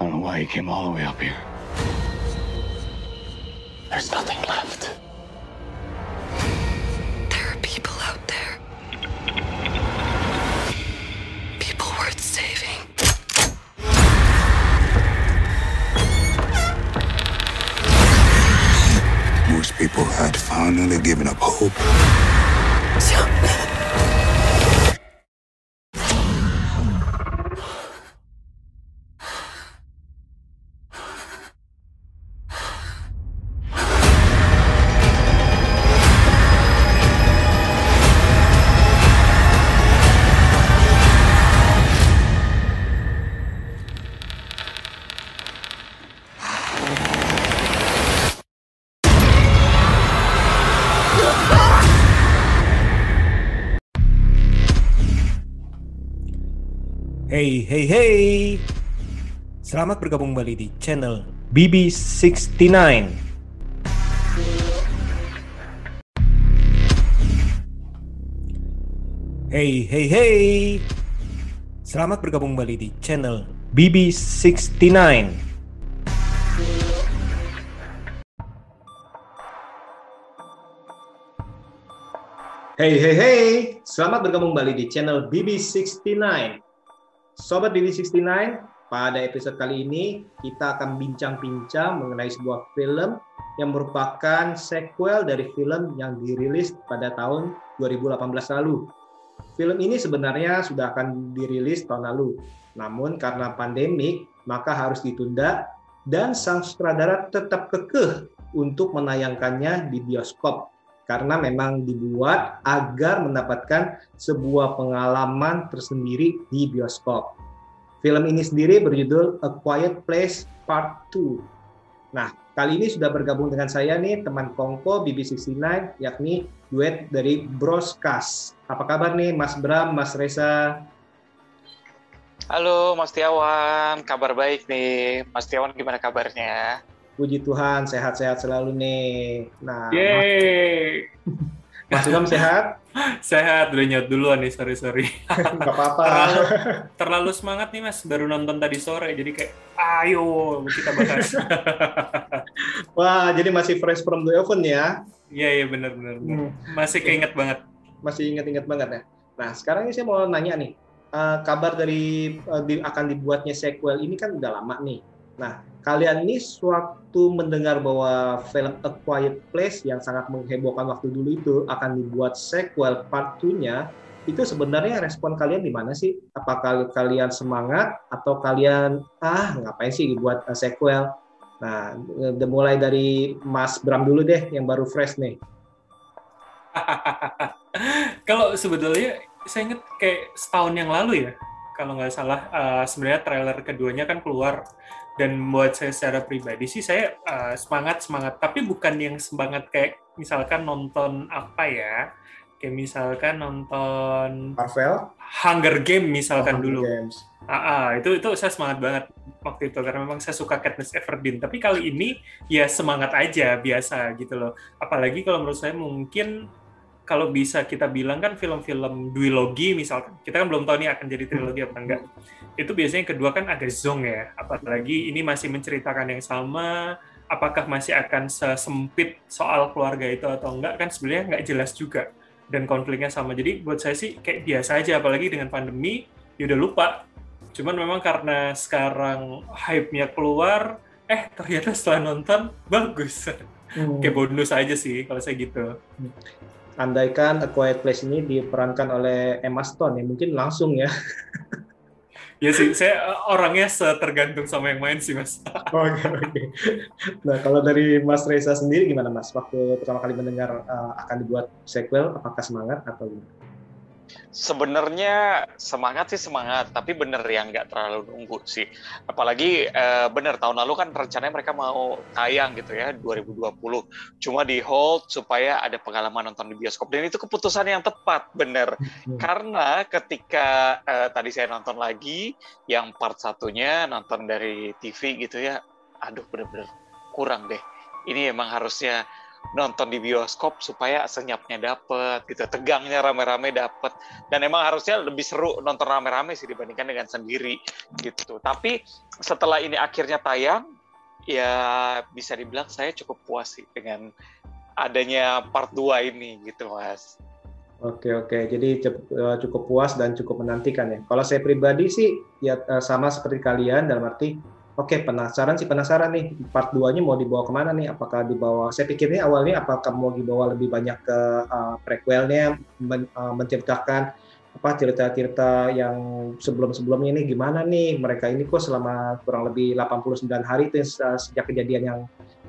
I don't know why he came all the way up here. There's nothing left. There are people out there. People worth saving. Most people had finally given up hope. Hey, hey, hey. Selamat bergabung kembali di channel BB69. Hey, hey, hey. Selamat bergabung kembali di channel BB69. Hey, hey, hey. Selamat bergabung kembali di channel BB69. Sobat BB69, pada episode kali ini kita akan bincang-bincang mengenai sebuah film yang merupakan sequel dari film yang dirilis pada tahun 2018 lalu. Film ini sebenarnya sudah akan dirilis tahun lalu, namun karena pandemik maka harus ditunda dan sang sutradara tetap kekeh untuk menayangkannya di bioskop karena memang dibuat agar mendapatkan sebuah pengalaman tersendiri di bioskop. Film ini sendiri berjudul A Quiet Place Part 2. Nah, kali ini sudah bergabung dengan saya nih teman Kongko BB69 yakni duet dari Broskas. Apa kabar nih Mas Bram, Mas Reza? Halo Mas Tiawan, kabar baik nih. Mas Tiawan gimana kabarnya? Puji Tuhan, sehat-sehat selalu nih. Nah, Yeay. Mas Bram sehat? Sehat, udah nyot duluan nih, sorry-sorry. Gak apa-apa. terlalu, terlalu semangat nih mas, baru nonton tadi sore, jadi kayak ayo kita bahas. Wah, jadi masih fresh from the oven ya? Iya, iya benar-benar. Hmm. Masih keinget banget. Masih ingat-ingat banget ya? Nah, sekarang ini saya mau nanya nih, eh, kabar dari eh, di- akan dibuatnya sequel ini kan udah lama nih. Nah, kalian ini sewaktu mendengar bahwa film A Quiet Place yang sangat menghebohkan waktu dulu itu akan dibuat sequel part 2-nya, itu sebenarnya respon kalian di mana sih? Apakah kalian semangat atau kalian ah ngapain sih dibuat eh, sequel? Nah, mulai dari Mas Bram dulu deh yang baru fresh nih. Kalau sebetulnya saya inget kayak setahun yang lalu ya, kalau nggak salah eh, sebenarnya trailer keduanya kan keluar dan buat saya secara pribadi sih saya eh, semangat semangat tapi bukan yang semangat kayak misalkan nonton apa ya kayak misalkan nonton Marvel Hunger Game misalkan Hunger dulu Games. Ah, ah, itu itu saya semangat banget waktu itu karena memang saya suka Katniss Everdeen. Tapi kali ini ya semangat aja biasa gitu loh. Apalagi kalau menurut saya mungkin kalau bisa kita bilang kan film-film duologi misalkan kita kan belum tahu nih akan jadi trilogi apa enggak. Itu biasanya kedua kan agak zong ya. Apalagi ini masih menceritakan yang sama. Apakah masih akan sesempit soal keluarga itu atau enggak kan sebenarnya nggak jelas juga dan konfliknya sama. Jadi buat saya sih kayak biasa aja apalagi dengan pandemi ya udah lupa Cuman memang karena sekarang hype-nya keluar, eh ternyata setelah nonton bagus. Hmm. Kayak bonus aja sih kalau saya gitu. Andaikan A Quiet Place ini diperankan oleh Emma Stone ya mungkin langsung ya. Ya sih, saya eh, orangnya setergantung sama yang main sih mas. Oke oke. Nah kalau dari Mas Reza sendiri gimana Mas? Waktu pertama kali mendengar uh, akan dibuat sequel, apakah semangat atau gimana? Sebenarnya semangat sih semangat, tapi bener yang nggak terlalu nunggu sih. Apalagi eh, bener tahun lalu kan rencananya mereka mau tayang gitu ya 2020. Cuma di hold supaya ada pengalaman nonton di bioskop dan itu keputusan yang tepat bener. Hmm. Karena ketika eh, tadi saya nonton lagi yang part satunya nonton dari TV gitu ya, aduh bener-bener kurang deh. Ini emang harusnya nonton di bioskop supaya senyapnya dapet gitu tegangnya rame-rame dapet. Dan emang harusnya lebih seru nonton rame-rame sih dibandingkan dengan sendiri gitu. Tapi setelah ini akhirnya tayang ya bisa dibilang saya cukup puas sih dengan adanya part 2 ini gitu mas. Oke oke, jadi eh, cukup puas dan cukup menantikan ya. Kalau saya pribadi sih ya eh, sama seperti kalian dalam arti Oke, penasaran sih penasaran nih part 2-nya mau dibawa ke mana nih? Apakah dibawa? Saya pikirnya awalnya apakah mau dibawa lebih banyak ke uh, prequelnya, men, uh, menceritakan apa cerita-cerita yang sebelum-sebelumnya ini gimana nih? Mereka ini kok selama kurang lebih 89 hari itu sejak kejadian yang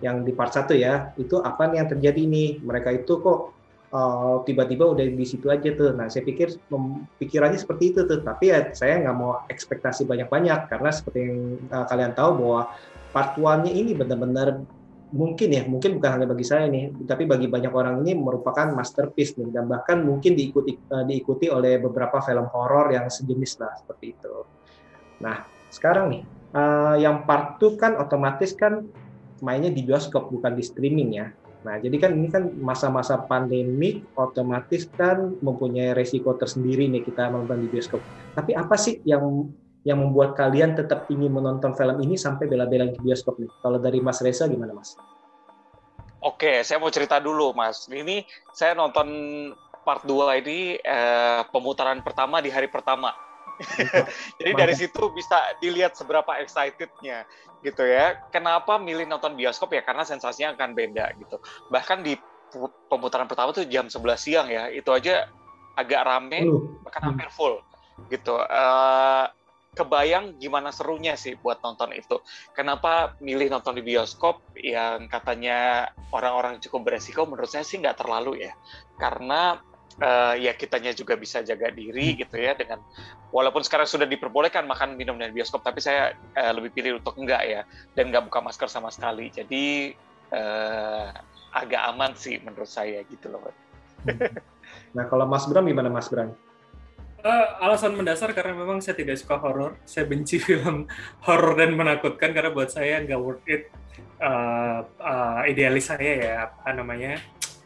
yang di part 1 ya, itu apa nih yang terjadi nih? Mereka itu kok uh, tiba-tiba udah di situ aja tuh. Nah, saya pikir pikirannya seperti itu tuh. Tapi ya saya nggak mau ekspektasi banyak-banyak karena seperti yang uh, kalian tahu bahwa part one-nya ini benar-benar mungkin ya, mungkin bukan hanya bagi saya nih, tapi bagi banyak orang ini merupakan masterpiece nih dan bahkan mungkin diikuti uh, diikuti oleh beberapa film horor yang sejenis lah seperti itu. Nah, sekarang nih uh, yang part 2 kan otomatis kan mainnya di bioskop bukan di streaming ya. Nah, jadi kan ini kan masa-masa pandemik otomatis kan mempunyai resiko tersendiri nih kita menonton di bioskop. Tapi apa sih yang yang membuat kalian tetap ingin menonton film ini sampai bela-bela di bioskop nih? Kalau dari Mas Reza gimana, Mas? Oke, saya mau cerita dulu, Mas. Ini saya nonton part 2 ini eh, pemutaran pertama di hari pertama Jadi dari situ bisa dilihat seberapa excitednya gitu ya. Kenapa milih nonton bioskop ya? Karena sensasinya akan beda gitu. Bahkan di pemutaran pertama tuh jam 11 siang ya, itu aja agak rame, bahkan hampir full gitu. Uh, kebayang gimana serunya sih buat nonton itu. Kenapa milih nonton di bioskop yang katanya orang-orang cukup beresiko? Menurut saya sih nggak terlalu ya, karena uh, ya kitanya juga bisa jaga diri hmm. gitu ya dengan walaupun sekarang sudah diperbolehkan makan minum dan bioskop tapi saya uh, lebih pilih untuk enggak ya dan enggak buka masker sama sekali jadi uh, agak aman sih menurut saya gitu loh. Hmm. Nah kalau Mas Bram gimana Mas Bram? Uh, alasan mendasar karena memang saya tidak suka horor. Saya benci film horor dan menakutkan karena buat saya nggak worth it. Uh, uh, idealis saya ya apa namanya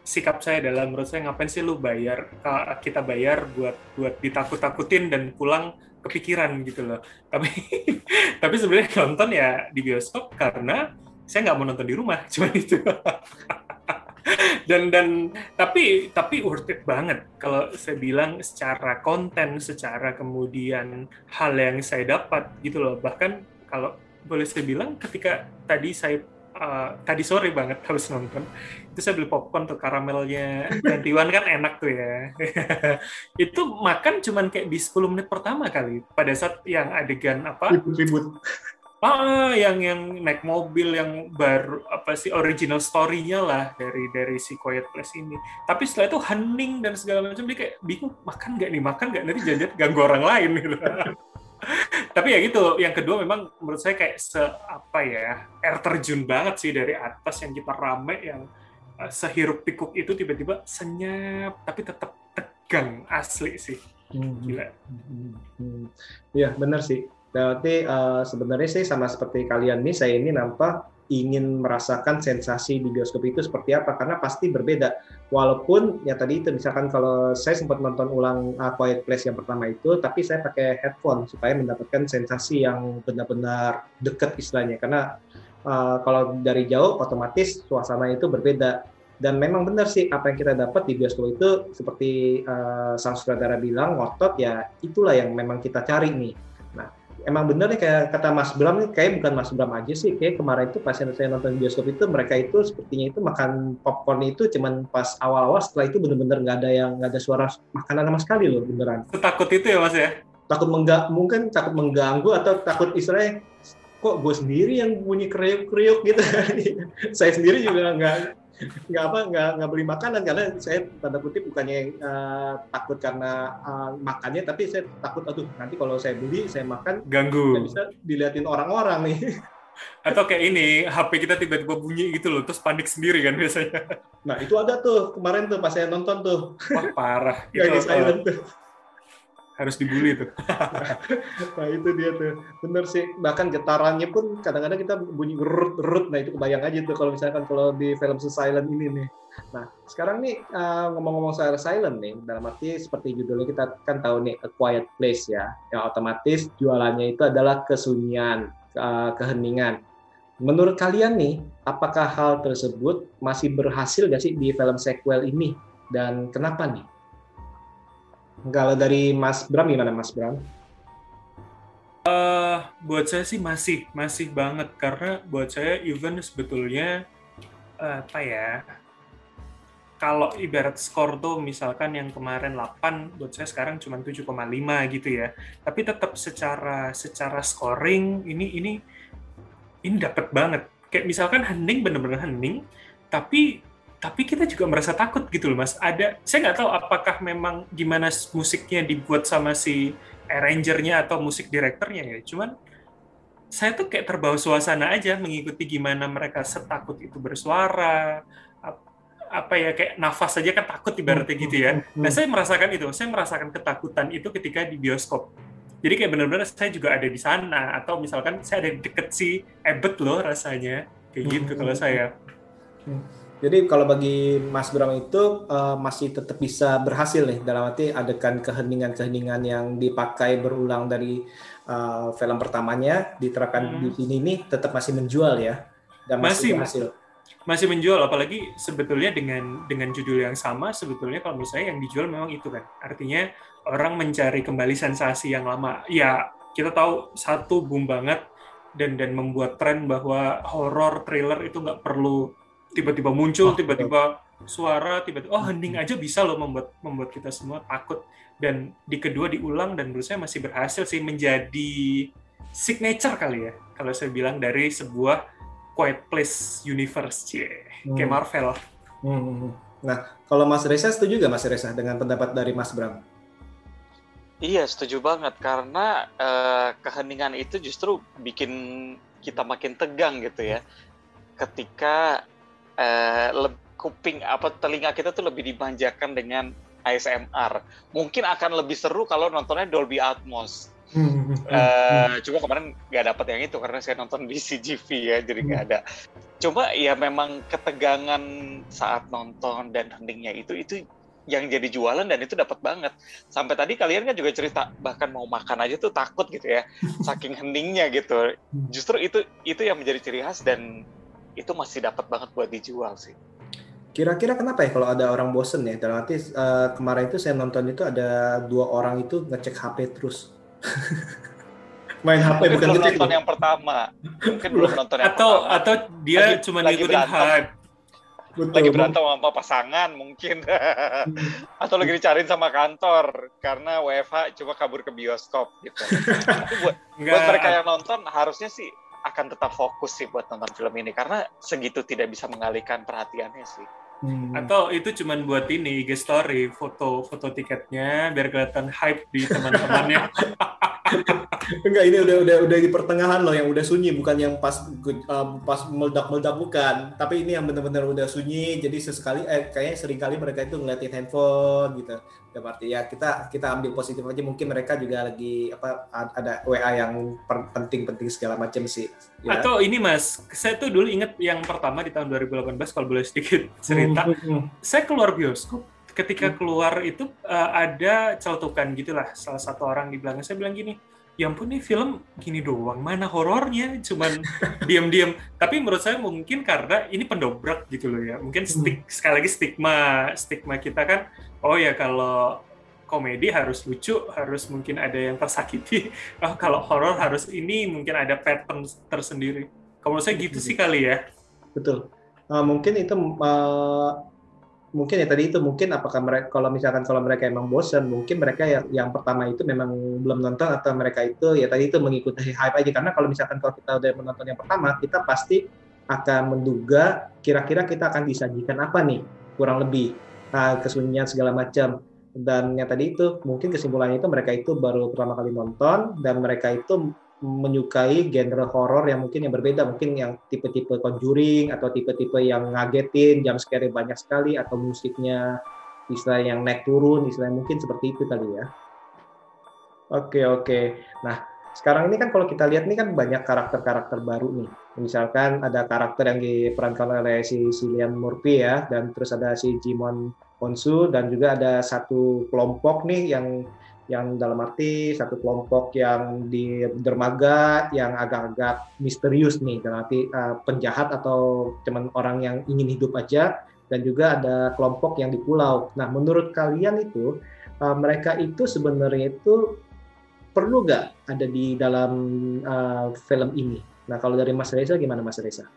sikap saya adalah menurut saya ngapain sih lu bayar kita bayar buat buat ditakut-takutin dan pulang kepikiran gitu loh. Tapi tapi sebenarnya nonton ya di bioskop karena saya nggak mau nonton di rumah cuma itu. Dan dan tapi tapi worth it banget kalau saya bilang secara konten secara kemudian hal yang saya dapat gitu loh. Bahkan kalau boleh saya bilang ketika tadi saya uh, tadi sore banget harus nonton. Itu saya beli popcorn tuh karamelnya Twenty-One kan enak tuh ya. Itu makan cuman kayak di 10 menit pertama kali. Pada saat yang adegan apa? Ribut-ribut. Ah, yang yang naik mobil yang baru apa sih original story-nya lah dari dari si Quiet Place ini. Tapi setelah itu hening dan segala macam dia kayak bingung makan nggak nih? Makan nggak? Nanti jangan ganggu orang lain gitu. tapi ya gitu yang kedua memang menurut saya kayak se apa ya air terjun banget sih dari atas yang kita rame yang uh, sehirup pikuk itu tiba-tiba senyap tapi tetap tegang asli sih. Hmm. gila. Iya benar sih. Berarti uh, sebenarnya sih sama seperti kalian nih saya ini nampak ingin merasakan sensasi di bioskop itu seperti apa karena pasti berbeda. Walaupun ya tadi itu misalkan kalau saya sempat nonton ulang uh, Quiet Place yang pertama itu tapi saya pakai headphone supaya mendapatkan sensasi yang benar-benar dekat istilahnya. Karena uh, kalau dari jauh otomatis suasana itu berbeda. Dan memang benar sih apa yang kita dapat di bioskop itu seperti uh, sang sutradara bilang ngotot ya itulah yang memang kita cari nih emang bener nih kayak kata Mas Bram nih kayak bukan Mas Bram aja sih kayak kemarin itu pas saya nonton bioskop itu mereka itu sepertinya itu makan popcorn itu cuman pas awal-awal setelah itu bener-bener nggak ada yang nggak ada suara makanan sama sekali loh beneran. Takut itu ya Mas ya? Takut menggak mungkin takut mengganggu atau takut istilahnya kok gue sendiri yang bunyi kriuk-kriuk gitu. Saya sendiri juga nggak nggak apa nggak nggak beli makanan karena saya tanda kutip bukannya uh, takut karena uh, makannya tapi saya takut aduh nanti kalau saya beli saya makan ganggu. bisa diliatin orang-orang nih. Atau kayak ini HP kita tiba-tiba bunyi gitu loh terus panik sendiri kan biasanya. Nah itu ada tuh kemarin tuh pas saya nonton tuh. Wah parah. Itu silent tuh harus dibully tuh. Nah itu dia tuh, bener sih. Bahkan getarannya pun kadang-kadang kita bunyi gerut gerut. Nah itu kebayang aja tuh kalau misalkan kalau di film silent ini nih. Nah sekarang nih uh, ngomong-ngomong soal silent nih, dalam arti seperti judulnya kita kan tahu nih A Quiet Place ya, yang otomatis jualannya itu adalah kesunyian, uh, keheningan. Menurut kalian nih, apakah hal tersebut masih berhasil gak sih di film sequel ini? Dan kenapa nih? Kalau dari Mas Bram gimana Mas Bram? Uh, buat saya sih masih masih banget. Karena buat saya even sebetulnya uh, apa ya kalau ibarat skor tuh misalkan yang kemarin 8 buat saya sekarang cuma 7,5 gitu ya. Tapi tetap secara secara scoring ini ini ini dapat banget. Kayak misalkan hening bener-bener hening tapi tapi kita juga merasa takut gitu loh mas. Ada saya nggak tahu apakah memang gimana musiknya dibuat sama si arrangernya atau musik direkturnya ya. Cuman saya tuh kayak terbawa suasana aja mengikuti gimana mereka setakut itu bersuara apa ya kayak nafas saja kan takut ibaratnya gitu ya. Nah saya merasakan itu saya merasakan ketakutan itu ketika di bioskop. Jadi kayak benar-benar saya juga ada di sana atau misalkan saya ada di deket si Ebet loh rasanya kayak gitu kalau saya jadi kalau bagi Mas Bram itu uh, masih tetap bisa berhasil nih dalam arti adegan keheningan-keheningan yang dipakai berulang dari uh, film pertamanya diterapkan hmm. di sini nih tetap masih menjual ya dan masih, masih berhasil. Masih menjual apalagi sebetulnya dengan dengan judul yang sama sebetulnya kalau menurut saya yang dijual memang itu kan. Artinya orang mencari kembali sensasi yang lama. Ya, kita tahu satu boom banget dan dan membuat tren bahwa horror thriller itu nggak perlu tiba-tiba muncul, tiba-tiba suara, tiba-tiba oh hening aja bisa loh membuat membuat kita semua takut. Dan di kedua diulang dan menurut saya masih berhasil sih menjadi signature kali ya kalau saya bilang dari sebuah Quiet Place universe, cie, hmm. kayak Marvel. Hmm, hmm, hmm. Nah, kalau Mas Reza setuju gak Mas Reza dengan pendapat dari Mas Bram? Iya, setuju banget karena uh, keheningan itu justru bikin kita makin tegang gitu ya. Ketika uh, kuping apa telinga kita tuh lebih dimanjakan dengan ASMR. Mungkin akan lebih seru kalau nontonnya Dolby Atmos. uh, cuma kemarin nggak dapat yang itu karena saya nonton di CGV ya, jadi nggak ada. Coba ya memang ketegangan saat nonton dan heningnya itu itu yang jadi jualan dan itu dapat banget. Sampai tadi kalian kan juga cerita bahkan mau makan aja tuh takut gitu ya, saking heningnya gitu. Justru itu itu yang menjadi ciri khas dan itu masih dapat banget buat dijual sih. Kira-kira kenapa ya kalau ada orang bosen ya? Dalam arti uh, kemarin itu saya nonton itu ada dua orang itu ngecek HP terus. Main HP Mungkin bukan belum ngecek. nonton yang pertama. Mungkin belum nonton yang atau, pertama. Atau dia lagi, cuma ngikutin hype. Betul. Lagi berantem sama pasangan mungkin. atau lagi dicariin sama kantor karena WFH coba kabur ke bioskop gitu. buat, buat mereka yang nonton harusnya sih akan tetap fokus sih buat nonton film ini karena segitu tidak bisa mengalihkan perhatiannya sih. Hmm. Atau itu cuma buat ini IG story, foto foto tiketnya biar kelihatan hype di teman-temannya. Enggak, ini udah udah udah di pertengahan loh yang udah sunyi, bukan yang pas uh, pas meledak-meledak bukan. Tapi ini yang benar-benar udah sunyi, jadi sesekali eh kayaknya sering kali mereka itu ngeliatin handphone gitu. Ya berarti ya kita kita ambil positif aja mungkin mereka juga lagi apa ada WA yang penting-penting segala macam sih. Ya. Atau ini Mas, saya tuh dulu inget yang pertama di tahun 2018 kalau boleh sedikit cerita cerita. Hmm, hmm, hmm. Saya keluar bioskop, ketika keluar itu uh, ada celutukan gitulah salah satu orang di belakang saya bilang gini, ya ampun nih film gini doang, mana horornya, cuman diam-diam. Tapi menurut saya mungkin karena ini pendobrak gitu loh ya, mungkin stik, sekali lagi stigma stigma kita kan, oh ya kalau komedi harus lucu, harus mungkin ada yang tersakiti. Oh, kalau horor harus ini mungkin ada pattern tersendiri. Kalau menurut saya gitu sih kali ya. Betul uh, mungkin itu uh, mungkin ya tadi itu mungkin apakah mereka kalau misalkan kalau mereka emang bosan mungkin mereka yang yang pertama itu memang belum nonton atau mereka itu ya tadi itu mengikuti hype aja. Karena kalau misalkan kalau kita udah menonton yang pertama kita pasti akan menduga kira-kira kita akan disajikan apa nih kurang lebih nah, kesunyian segala macam. Dan yang tadi itu mungkin kesimpulannya itu mereka itu baru pertama kali nonton dan mereka itu menyukai genre horor yang mungkin yang berbeda, mungkin yang tipe-tipe Conjuring atau tipe-tipe yang ngagetin, jam scare banyak sekali atau musiknya istilah yang naik turun, istilah mungkin seperti itu kali ya. Oke oke. Nah sekarang ini kan kalau kita lihat nih kan banyak karakter-karakter baru nih. Misalkan ada karakter yang diperankan oleh si Cillian Murphy ya, dan terus ada si Jimon Honsu dan juga ada satu kelompok nih yang yang dalam arti satu kelompok yang di dermaga yang agak-agak misterius nih dalam arti uh, penjahat atau cuman orang yang ingin hidup aja dan juga ada kelompok yang di pulau. Nah, menurut kalian itu uh, mereka itu sebenarnya itu perlu nggak ada di dalam uh, film ini? Nah, kalau dari Mas Reza gimana Mas Reza?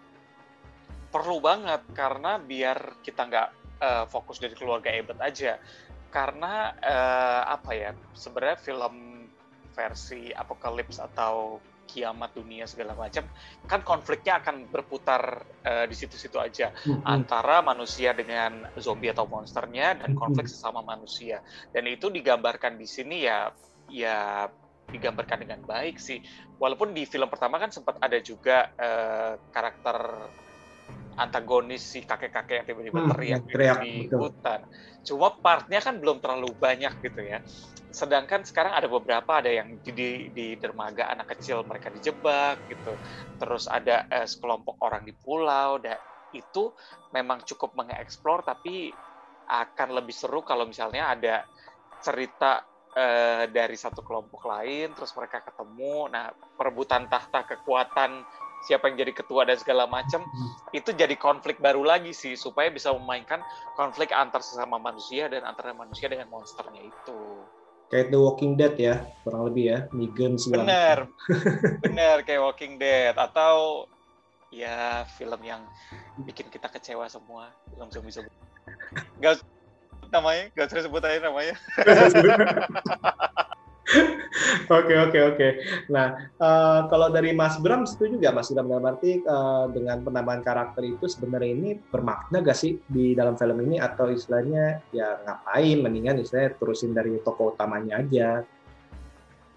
Perlu banget karena biar kita nggak uh, fokus dari keluarga Ebert aja karena uh, apa ya sebenarnya film versi apokalips atau kiamat dunia segala macam kan konfliknya akan berputar uh, di situ-situ aja mm-hmm. antara manusia dengan zombie atau monsternya dan konflik mm-hmm. sesama manusia dan itu digambarkan di sini ya ya digambarkan dengan baik sih walaupun di film pertama kan sempat ada juga uh, karakter antagonis si kakek-kakek yang tiba-tiba hmm, teriak, teriak di betul. hutan. Cuma partnya kan belum terlalu banyak gitu ya. Sedangkan sekarang ada beberapa ada yang di, di dermaga anak kecil mereka dijebak gitu. Terus ada eh, sekelompok orang di pulau dan itu memang cukup mengeksplor tapi akan lebih seru kalau misalnya ada cerita eh, dari satu kelompok lain terus mereka ketemu. Nah, perebutan tahta kekuatan siapa yang jadi ketua dan segala macam hmm. itu jadi konflik baru lagi sih supaya bisa memainkan konflik antar sesama manusia dan antara manusia dengan monsternya itu. Kayak The Walking Dead ya kurang lebih ya Negan segala bener. Bener kayak Walking Dead atau ya film yang bikin kita kecewa semua film zombie zombie gak namanya gak usah sebut aja namanya Oke oke oke. Nah uh, kalau dari Mas Bram setuju nggak Mas Bram dalam arti uh, dengan penambahan karakter itu sebenarnya ini bermakna gak sih di dalam film ini atau istilahnya ya ngapain mendingan istilahnya terusin dari tokoh utamanya aja.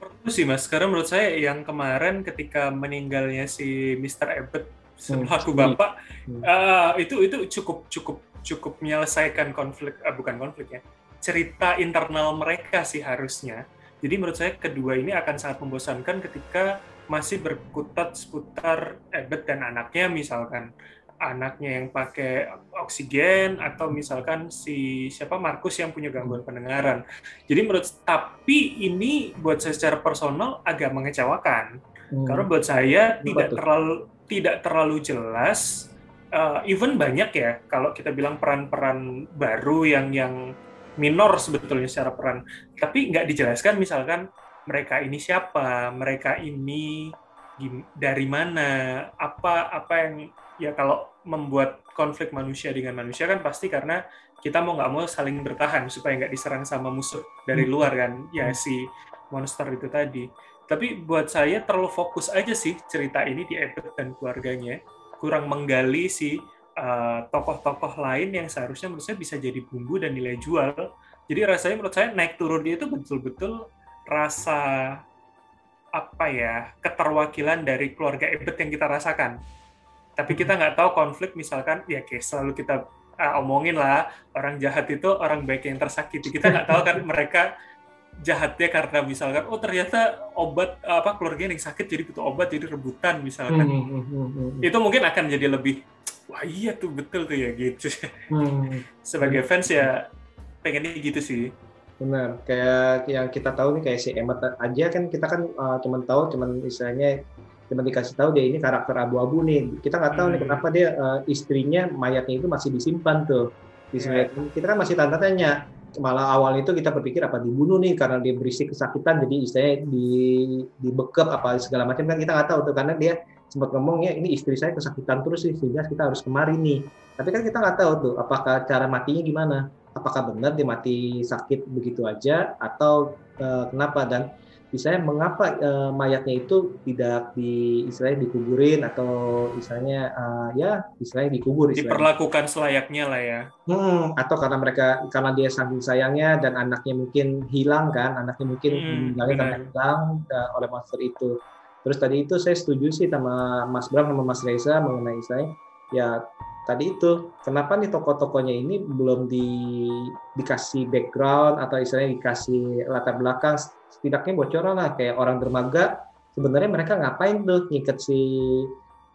Perlu sih Mas. Karena menurut saya yang kemarin ketika meninggalnya si Mr. Abbott selaku hmm. bapak hmm. Uh, itu itu cukup cukup cukup menyelesaikan konflik uh, bukan konflik ya cerita internal mereka sih harusnya jadi menurut saya kedua ini akan sangat membosankan ketika masih berkutat seputar Ebet dan anaknya misalkan anaknya yang pakai oksigen atau misalkan si siapa Markus yang punya gangguan pendengaran. Jadi menurut tapi ini buat saya secara personal agak mengecewakan hmm. karena buat saya Betul. tidak terlalu tidak terlalu jelas. Uh, even banyak ya kalau kita bilang peran-peran baru yang yang minor sebetulnya secara peran tapi nggak dijelaskan misalkan mereka ini siapa mereka ini dari mana apa apa yang ya kalau membuat konflik manusia dengan manusia kan pasti karena kita mau nggak mau saling bertahan supaya nggak diserang sama musuh dari hmm. luar kan ya hmm. si monster itu tadi tapi buat saya terlalu fokus aja sih cerita ini di Ebert dan keluarganya kurang menggali si Eh, tokoh-tokoh uh, lain yang seharusnya menurut saya bisa jadi bumbu dan nilai jual. Jadi rasanya menurut saya naik turun dia itu betul-betul rasa apa ya keterwakilan dari keluarga Ebet yang kita rasakan. Tapi kita nggak tahu konflik misalkan ya kayak selalu kita uh, omongin lah orang jahat itu orang baik yang tersakiti. Kita nggak tahu kan mereka jahatnya karena misalkan oh ternyata obat apa keluarga yang sakit jadi butuh obat jadi rebutan misalkan. Hmm, hmm, hmm, hmm. Itu mungkin akan jadi lebih wah iya tuh betul tuh ya gitu hmm. sebagai fans ya pengennya gitu sih benar kayak yang kita tahu nih kayak si Emmet aja kan kita kan uh, cuman tahu cuman istilahnya cuma dikasih tahu dia ini karakter abu-abu nih kita nggak tahu hmm. nih kenapa dia uh, istrinya mayatnya itu masih disimpan tuh di yeah. kita kan masih tanda tanya malah awal itu kita berpikir apa dibunuh nih karena dia berisi kesakitan jadi istilahnya di dibekep apa segala macam kan kita nggak tahu tuh karena dia sempat ngomong ya ini istri saya kesakitan terus sih sehingga kita harus kemari nih. Tapi kan kita nggak tahu tuh apakah cara matinya gimana? Apakah benar dia mati sakit begitu aja atau uh, kenapa? Dan misalnya mengapa uh, mayatnya itu tidak di istilahnya dikuburin atau istilahnya uh, ya istilahnya dikubur istilahnya. diperlakukan selayaknya lah ya. Hmm, atau karena mereka karena dia saking sayangnya dan anaknya mungkin hilang kan anaknya mungkin hmm, karena hilang uh, oleh monster itu Terus tadi itu saya setuju sih sama Mas Bram sama Mas Reza mengenai saya. Ya tadi itu kenapa nih tokoh-tokohnya ini belum di, dikasih background atau istilahnya dikasih latar belakang? Setidaknya bocoran lah kayak orang dermaga sebenarnya mereka ngapain tuh ngikat si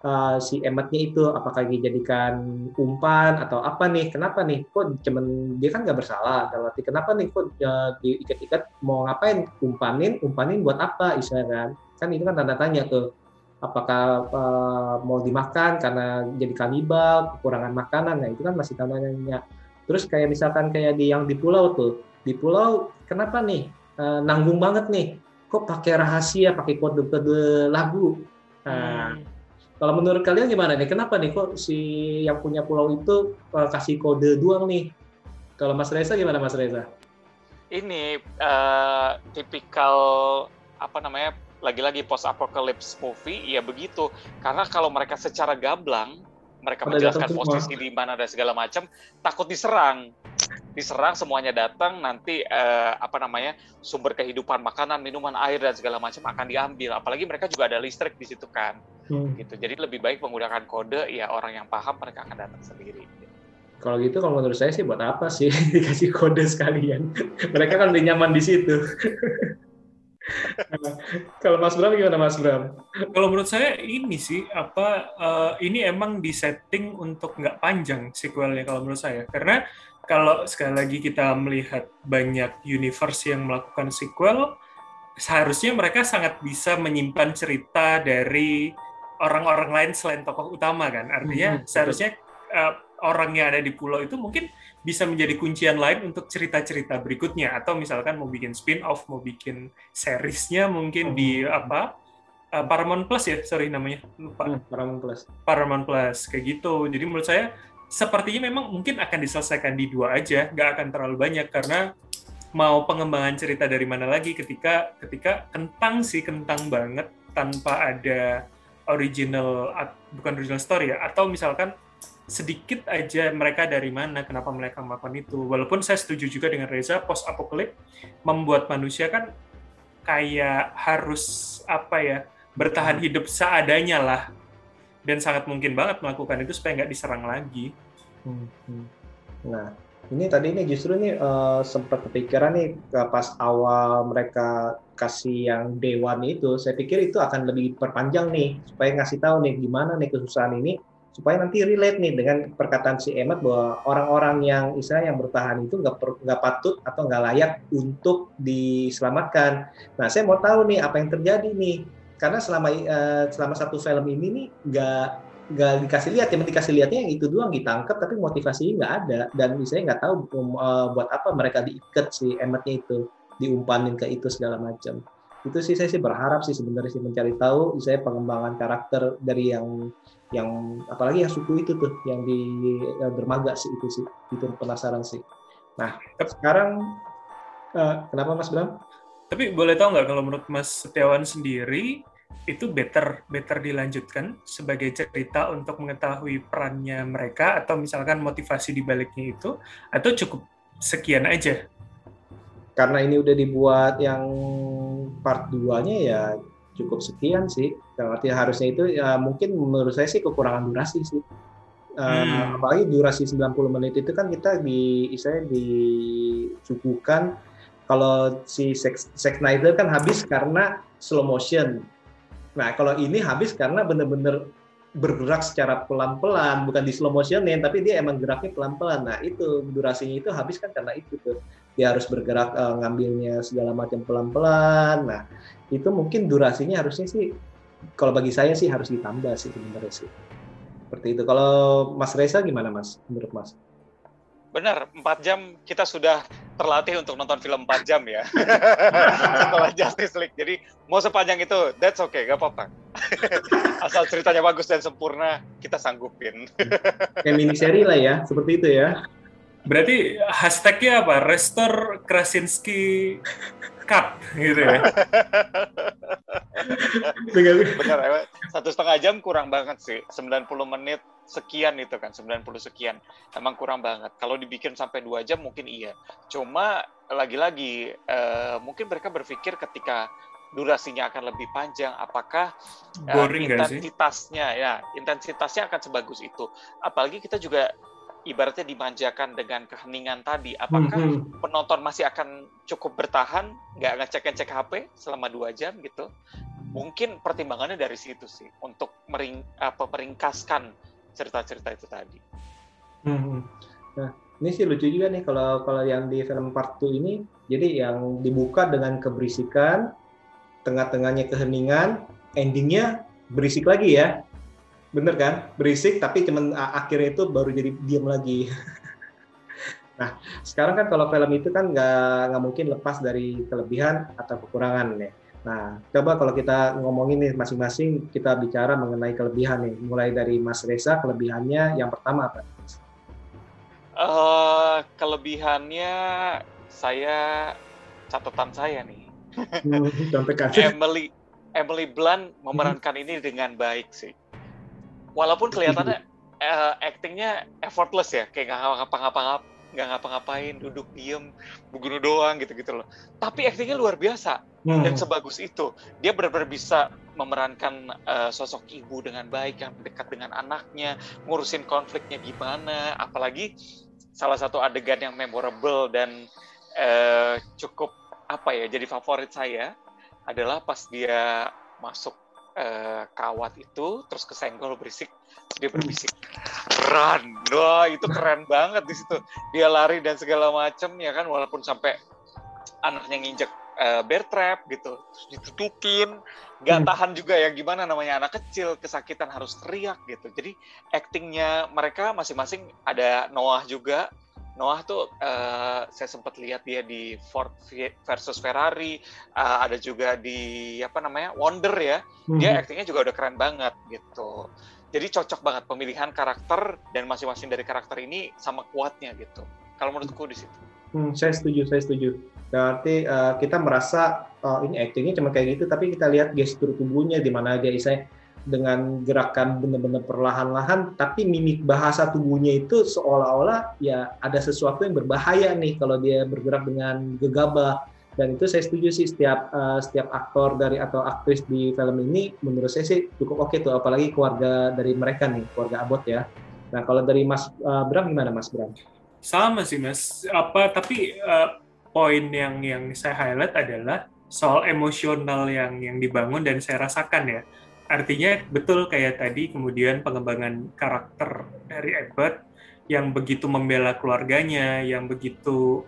uh, si emetnya itu apakah dijadikan umpan atau apa nih? Kenapa nih? Kok cuman dia kan nggak bersalah dalam arti kenapa nih kok uh, diikat-ikat mau ngapain? Umpanin umpanin buat apa istilahnya kan? Kan itu kan tanda tanya tuh. Apakah uh, mau dimakan karena jadi kanibal kekurangan makanan? Nah itu kan masih tanda tanya. Terus kayak misalkan kayak di yang di pulau tuh. Di pulau kenapa nih? Uh, nanggung banget nih. Kok pakai rahasia pakai kode-kode lagu? Nah hmm kalau menurut kalian gimana nih? Kenapa nih kok si yang punya pulau itu uh, kasih kode doang nih? Kalau Mas Reza gimana Mas Reza? Ini uh, tipikal apa namanya? Lagi-lagi post apocalypse movie ya begitu. Karena kalau mereka secara gamblang mereka Pada menjelaskan posisi di mana dan segala macam, takut diserang diserang semuanya datang nanti uh, apa namanya sumber kehidupan makanan minuman air dan segala macam akan diambil apalagi mereka juga ada listrik di situ kan hmm. gitu. Jadi lebih baik menggunakan kode ya orang yang paham mereka akan datang sendiri. Kalau gitu kalau menurut saya sih buat apa sih dikasih kode sekalian? Mereka kan udah nyaman di situ. Kalau Mas Bram gimana Mas Bram? Kalau menurut saya ini sih apa uh, ini emang disetting untuk nggak panjang sequelnya kalau menurut saya. Karena kalau sekali lagi kita melihat banyak universe yang melakukan sequel, seharusnya mereka sangat bisa menyimpan cerita dari orang-orang lain selain tokoh utama kan. Artinya hmm, seharusnya uh, orang yang ada di pulau itu mungkin bisa menjadi kuncian lain untuk cerita-cerita berikutnya atau misalkan mau bikin spin-off, mau bikin seriesnya mungkin hmm. di apa uh, Paramount Plus ya, sorry namanya lupa. Hmm, Paramount Plus. Paramount Plus kayak gitu. Jadi menurut saya sepertinya memang mungkin akan diselesaikan di dua aja, nggak akan terlalu banyak karena mau pengembangan cerita dari mana lagi ketika ketika kentang sih kentang banget tanpa ada original bukan original story ya atau misalkan sedikit aja mereka dari mana kenapa mereka melakukan itu walaupun saya setuju juga dengan Reza post apocalypse membuat manusia kan kayak harus apa ya bertahan hidup seadanya lah dan sangat mungkin banget melakukan itu supaya nggak diserang lagi. Hmm, hmm. Nah, ini tadi ini justru nih uh, sempat kepikiran nih pas awal mereka kasih yang dewan itu, saya pikir itu akan lebih perpanjang nih supaya ngasih tahu nih gimana nih kesusahan ini supaya nanti relate nih dengan perkataan si Emmet bahwa orang-orang yang istilah yang bertahan itu nggak nggak patut atau nggak layak untuk diselamatkan. Nah, saya mau tahu nih apa yang terjadi nih karena selama uh, selama satu film ini nih nggak nggak dikasih lihat yang dikasih lihatnya yang itu doang ditangkap tapi motivasinya nggak ada. Dan saya nggak tahu uh, buat apa mereka diikat si emetnya itu diumpanin ke itu segala macam. Itu sih saya sih berharap sih sebenarnya sih mencari tahu saya pengembangan karakter dari yang yang apalagi yang suku itu tuh yang di uh, dermaga sih itu sih. Itu penasaran sih. Nah sekarang uh, kenapa Mas Bram? Tapi boleh tahu nggak kalau menurut Mas Setiawan sendiri itu better better dilanjutkan sebagai cerita untuk mengetahui perannya mereka atau misalkan motivasi di baliknya itu atau cukup sekian aja? Karena ini udah dibuat yang part 2-nya ya cukup sekian sih. Artinya harusnya itu ya mungkin menurut saya sih kekurangan durasi sih. Uh, hmm. apalagi durasi 90 menit itu kan kita di saya disuguhkan kalau si Zack Snyder kan habis karena slow motion. Nah, kalau ini habis karena benar-benar bergerak secara pelan-pelan, bukan di slow motion nih, tapi dia emang geraknya pelan-pelan. Nah, itu durasinya itu habis kan karena itu tuh. Dia harus bergerak uh, ngambilnya segala macam pelan-pelan. Nah, itu mungkin durasinya harusnya sih kalau bagi saya sih harus ditambah sih sebenarnya sih. Seperti itu. Kalau Mas Reza gimana Mas menurut Mas? Benar, 4 jam kita sudah terlatih untuk nonton film 4 jam ya. Setelah Justice League. Jadi mau sepanjang itu, that's okay, gak apa-apa. Asal ceritanya bagus dan sempurna, kita sanggupin. Kayak mini seri lah ya, seperti itu ya. Berarti hashtagnya apa? Restore Krasinski Cup gitu ya. Benar, satu setengah jam kurang banget sih. 90 menit sekian itu kan 90 sekian emang kurang banget kalau dibikin sampai dua jam mungkin iya cuma lagi-lagi uh, mungkin mereka berpikir ketika durasinya akan lebih panjang? Apakah uh, Boring sih? intensitasnya ya intensitasnya akan sebagus itu? Apalagi kita juga ibaratnya dimanjakan dengan keheningan tadi. Apakah Hmm, penonton masih akan cukup bertahan, nggak ngecek-ngecek HP selama dua jam gitu? Mungkin pertimbangannya dari situ sih untuk mering, apa, meringkaskan cerita-cerita itu tadi. hmm, hmm. Nah, ini sih lucu juga nih kalau kalau yang di film part 2 ini, jadi yang dibuka dengan keberisikan, tengah-tengahnya keheningan, endingnya berisik lagi ya. Bener kan? Berisik tapi cuman akhirnya itu baru jadi diam lagi. nah, sekarang kan kalau film itu kan nggak nggak mungkin lepas dari kelebihan atau kekurangan ya. Nah, coba kalau kita ngomongin nih masing-masing, kita bicara mengenai kelebihan nih. Mulai dari Mas Reza, kelebihannya yang pertama apa? Eh, kelebihannya saya catatan saya nih. Kan. Emily Emily Blunt memerankan ini dengan baik sih. Walaupun kelihatannya eh, actingnya effortless ya, kayak nggak ngapa-ngapa nggak ngapa-ngapain, duduk diem, begini doang gitu-gitu loh. Tapi actingnya luar biasa Hmm. dan sebagus itu. Dia benar-benar bisa memerankan eh, sosok ibu dengan baik yang dekat dengan anaknya, ngurusin konfliknya gimana, apalagi salah satu adegan yang memorable dan eh, cukup apa ya jadi favorit saya adalah pas dia masuk eh, kawat itu terus kesenggol berisik dia berbisik run! Wah itu keren banget di situ. Dia lari dan segala macem ya kan? Walaupun sampai anaknya nginjek eh, bear trap gitu terus ditutupin. Nggak Hmm. tahan juga ya gimana namanya anak kecil kesakitan harus teriak gitu. Jadi actingnya mereka masing-masing ada Noah juga Noah tuh eh, saya sempat lihat dia di Ford versus Ferrari eh, ada juga di apa namanya Wonder ya dia Hmm. actingnya juga udah keren banget gitu jadi cocok banget pemilihan karakter dan masing-masing dari karakter ini sama kuatnya gitu kalau menurutku di situ Hmm, saya setuju, saya setuju. Berarti eh, kita merasa oh, ini actingnya cuma kayak gitu, tapi kita lihat gestur tubuhnya di mana dia saya dengan gerakan benar-benar perlahan-lahan, tapi mimik bahasa tubuhnya itu seolah-olah ya ada sesuatu yang berbahaya nih kalau dia bergerak dengan gegabah. Dan itu saya setuju sih setiap eh, setiap aktor dari atau aktris di film ini menurut saya sih cukup oke tuh, apalagi keluarga dari mereka nih, keluarga Abbott ya. Nah kalau dari Mas eh, Bram gimana Mas Bram? Sama sih mas. Apa tapi eh, poin yang yang saya highlight adalah soal emosional yang yang dibangun dan saya rasakan ya. Artinya betul kayak tadi kemudian pengembangan karakter dari Abbott yang begitu membela keluarganya, yang begitu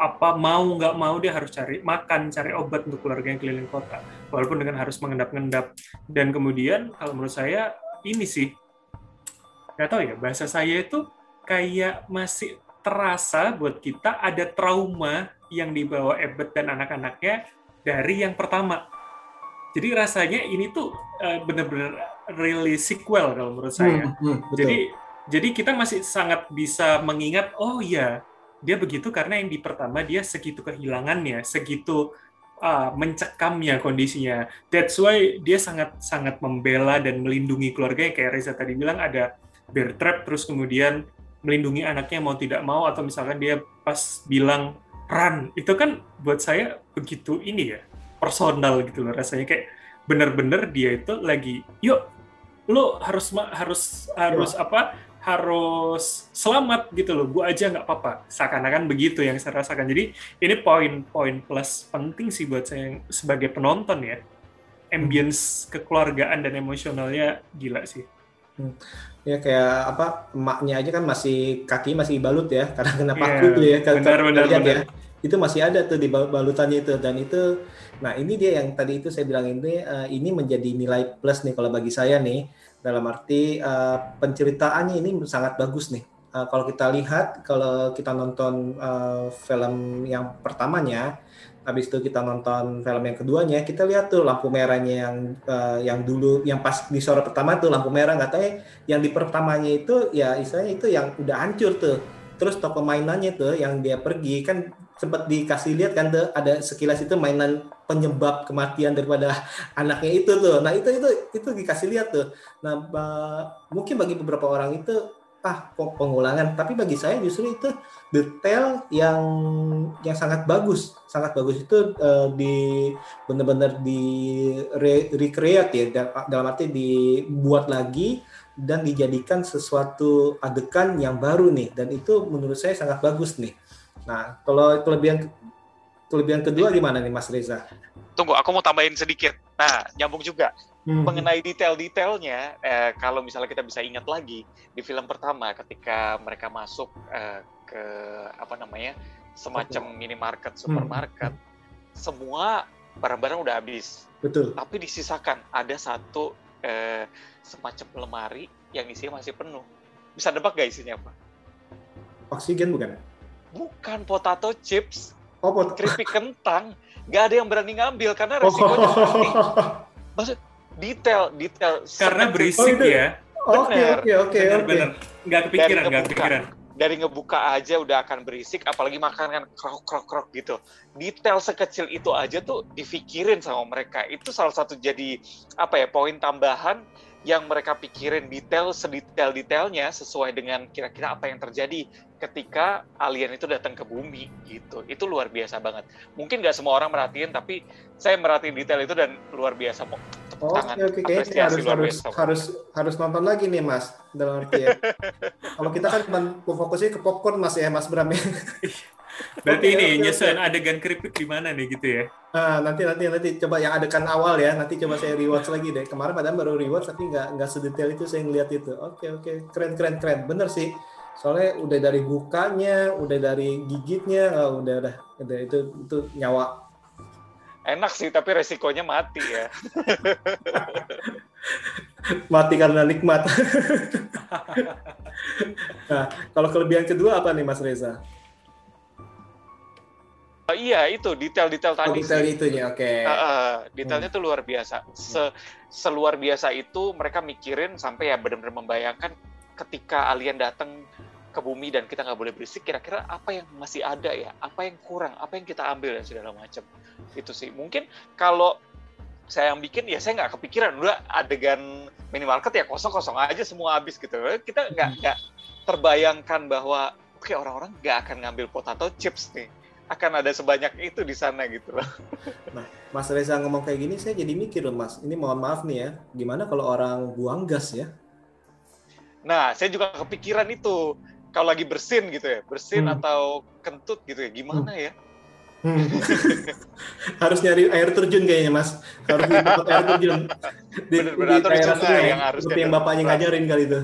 apa mau nggak mau dia harus cari makan, cari obat untuk keluarga yang keliling kota, walaupun dengan harus mengendap-ngendap. Dan kemudian kalau menurut saya ini sih nggak tahu ya bahasa saya itu kayak masih terasa buat kita ada trauma yang dibawa Abbott dan anak-anaknya dari yang pertama. Jadi rasanya ini tuh eh, bener-bener really sequel kalau menurut saya. Hmm, hmm, betul. Jadi jadi kita masih sangat bisa mengingat oh iya dia begitu karena yang di pertama dia segitu kehilangannya, segitu ah, mencekamnya kondisinya. That's why dia sangat sangat membela dan melindungi keluarganya kayak Reza tadi bilang ada bear trap terus kemudian melindungi anaknya mau tidak mau atau misalkan dia pas bilang run itu kan buat saya begitu ini ya personal gitu loh rasanya kayak bener-bener dia itu lagi yuk lo harus harus harus apa harus selamat gitu loh gua aja nggak apa-apa. Seakan-akan begitu yang saya rasakan. Jadi ini poin-poin plus penting sih buat saya yang sebagai penonton ya. Ambience kekeluargaan dan emosionalnya gila sih. Ya kayak apa emaknya aja kan masih kaki masih balut ya karena kena paku tuh ya kalau benar, benar, benar. ya itu masih ada tuh di bal- balutannya itu. Dan itu nah ini dia yang tadi itu saya bilang ini eh, ini menjadi nilai plus nih kalau bagi saya nih. Dalam arti eh, penceritaannya ini sangat bagus nih. Eh, kalau kita lihat kalau kita nonton film yang pertamanya habis itu kita nonton film yang keduanya kita lihat tuh lampu merahnya yang eh, yang dulu yang pas di sore pertama tuh lampu merah. Nggak tahu ya yang di pertamanya itu ya istilahnya itu yang udah hancur tuh. Terus toko mainannya tuh yang dia pergi kan sempat dikasih lihat kan tuh ada sekilas itu mainan penyebab kematian daripada anaknya itu tuh. Nah itu itu itu dikasih lihat tuh. Nah mungkin bagi beberapa orang itu ah pengulangan? Tapi bagi saya justru itu detail yang yang sangat bagus. Sangat bagus itu uh, di benar-benar di re, recreate ya dalam arti dibuat lagi dan dijadikan sesuatu adegan yang baru nih. Dan itu menurut saya sangat bagus nih nah kalau kelebihan kelebihan kedua gimana nih Mas Reza? Tunggu aku mau tambahin sedikit. Nah nyambung juga. Hmm. mengenai detail-detailnya eh, kalau misalnya kita bisa ingat lagi di film pertama ketika mereka masuk eh, ke apa namanya semacam minimarket supermarket hmm. semua barang-barang udah habis. Betul. Tapi disisakan ada satu eh, semacam lemari yang isinya masih penuh. Bisa nebak gak isinya apa oksigen bukan bukan potato chips. Oh, pot keripik kentang. Nggak ada yang berani ngambil karena resikonya oh. maksud detail detail. Karena berisik oh, ya. Oke oke oke oke. nggak kepikiran nggak kepikiran. dari ngebuka aja udah akan berisik apalagi makan kan krok krok krok gitu. Detail sekecil itu aja tuh difikirin sama mereka. Itu salah satu jadi apa ya poin tambahan yang mereka pikirin detail sedetail-detailnya sesuai dengan kira-kira apa yang terjadi ketika alien itu datang ke bumi gitu. Itu luar biasa banget. Mungkin nggak semua orang merhatiin, tapi saya merhatiin detail itu dan luar biasa. Tepuk oh, tangan. Oke, oke. Kayaknya harus harus harus harus nonton lagi nih, Mas. Dalam arti ya. Kalau kita kan cuma fokusnya ke popcorn, Mas ya, Mas Bram ya. Berarti okay, ini okay, nyesuaiin okay. adegan keripik di mana nih gitu ya? Nah, nanti nanti nanti coba yang adegan awal ya. Nanti coba saya rewatch lagi deh. Kemarin padahal baru rewatch tapi nggak nggak sedetail itu saya ngeliat itu. Oke okay, oke okay. keren keren keren. Bener sih. Soalnya udah dari bukanya, udah dari gigitnya, oh, udah udah udah itu itu nyawa. Enak sih tapi resikonya mati ya. mati karena nikmat. nah, kalau kelebihan kedua apa nih Mas Reza? Uh, iya itu detail-detail tadi. Oh, detail itu ya, oke. Okay. Uh, uh, detailnya hmm. tuh luar biasa. Se seluar biasa itu mereka mikirin sampai ya benar-benar membayangkan ketika alien datang ke bumi dan kita nggak boleh berisik, kira-kira apa yang masih ada ya, apa yang kurang, apa yang kita ambil dan segala macam. Itu sih. Mungkin kalau saya yang bikin ya saya nggak kepikiran udah adegan minimarket ya kosong-kosong aja semua habis gitu. Kita nggak nggak terbayangkan bahwa oke okay, orang-orang nggak akan ngambil potato chips nih akan ada sebanyak itu di sana gitu loh. Nah, Mas Reza ngomong kayak gini, saya jadi mikir loh Mas. Ini mohon maaf nih ya, gimana kalau orang buang gas ya? Nah, saya juga kepikiran itu. Kalau lagi bersin gitu ya, bersin hmm. atau kentut gitu ya, gimana hmm. ya? Hmm. harus nyari air terjun kayaknya mas harus di air terjun di, bener, bener, di daerah sungai yang harus seperti yang bapaknya ngajarin kali itu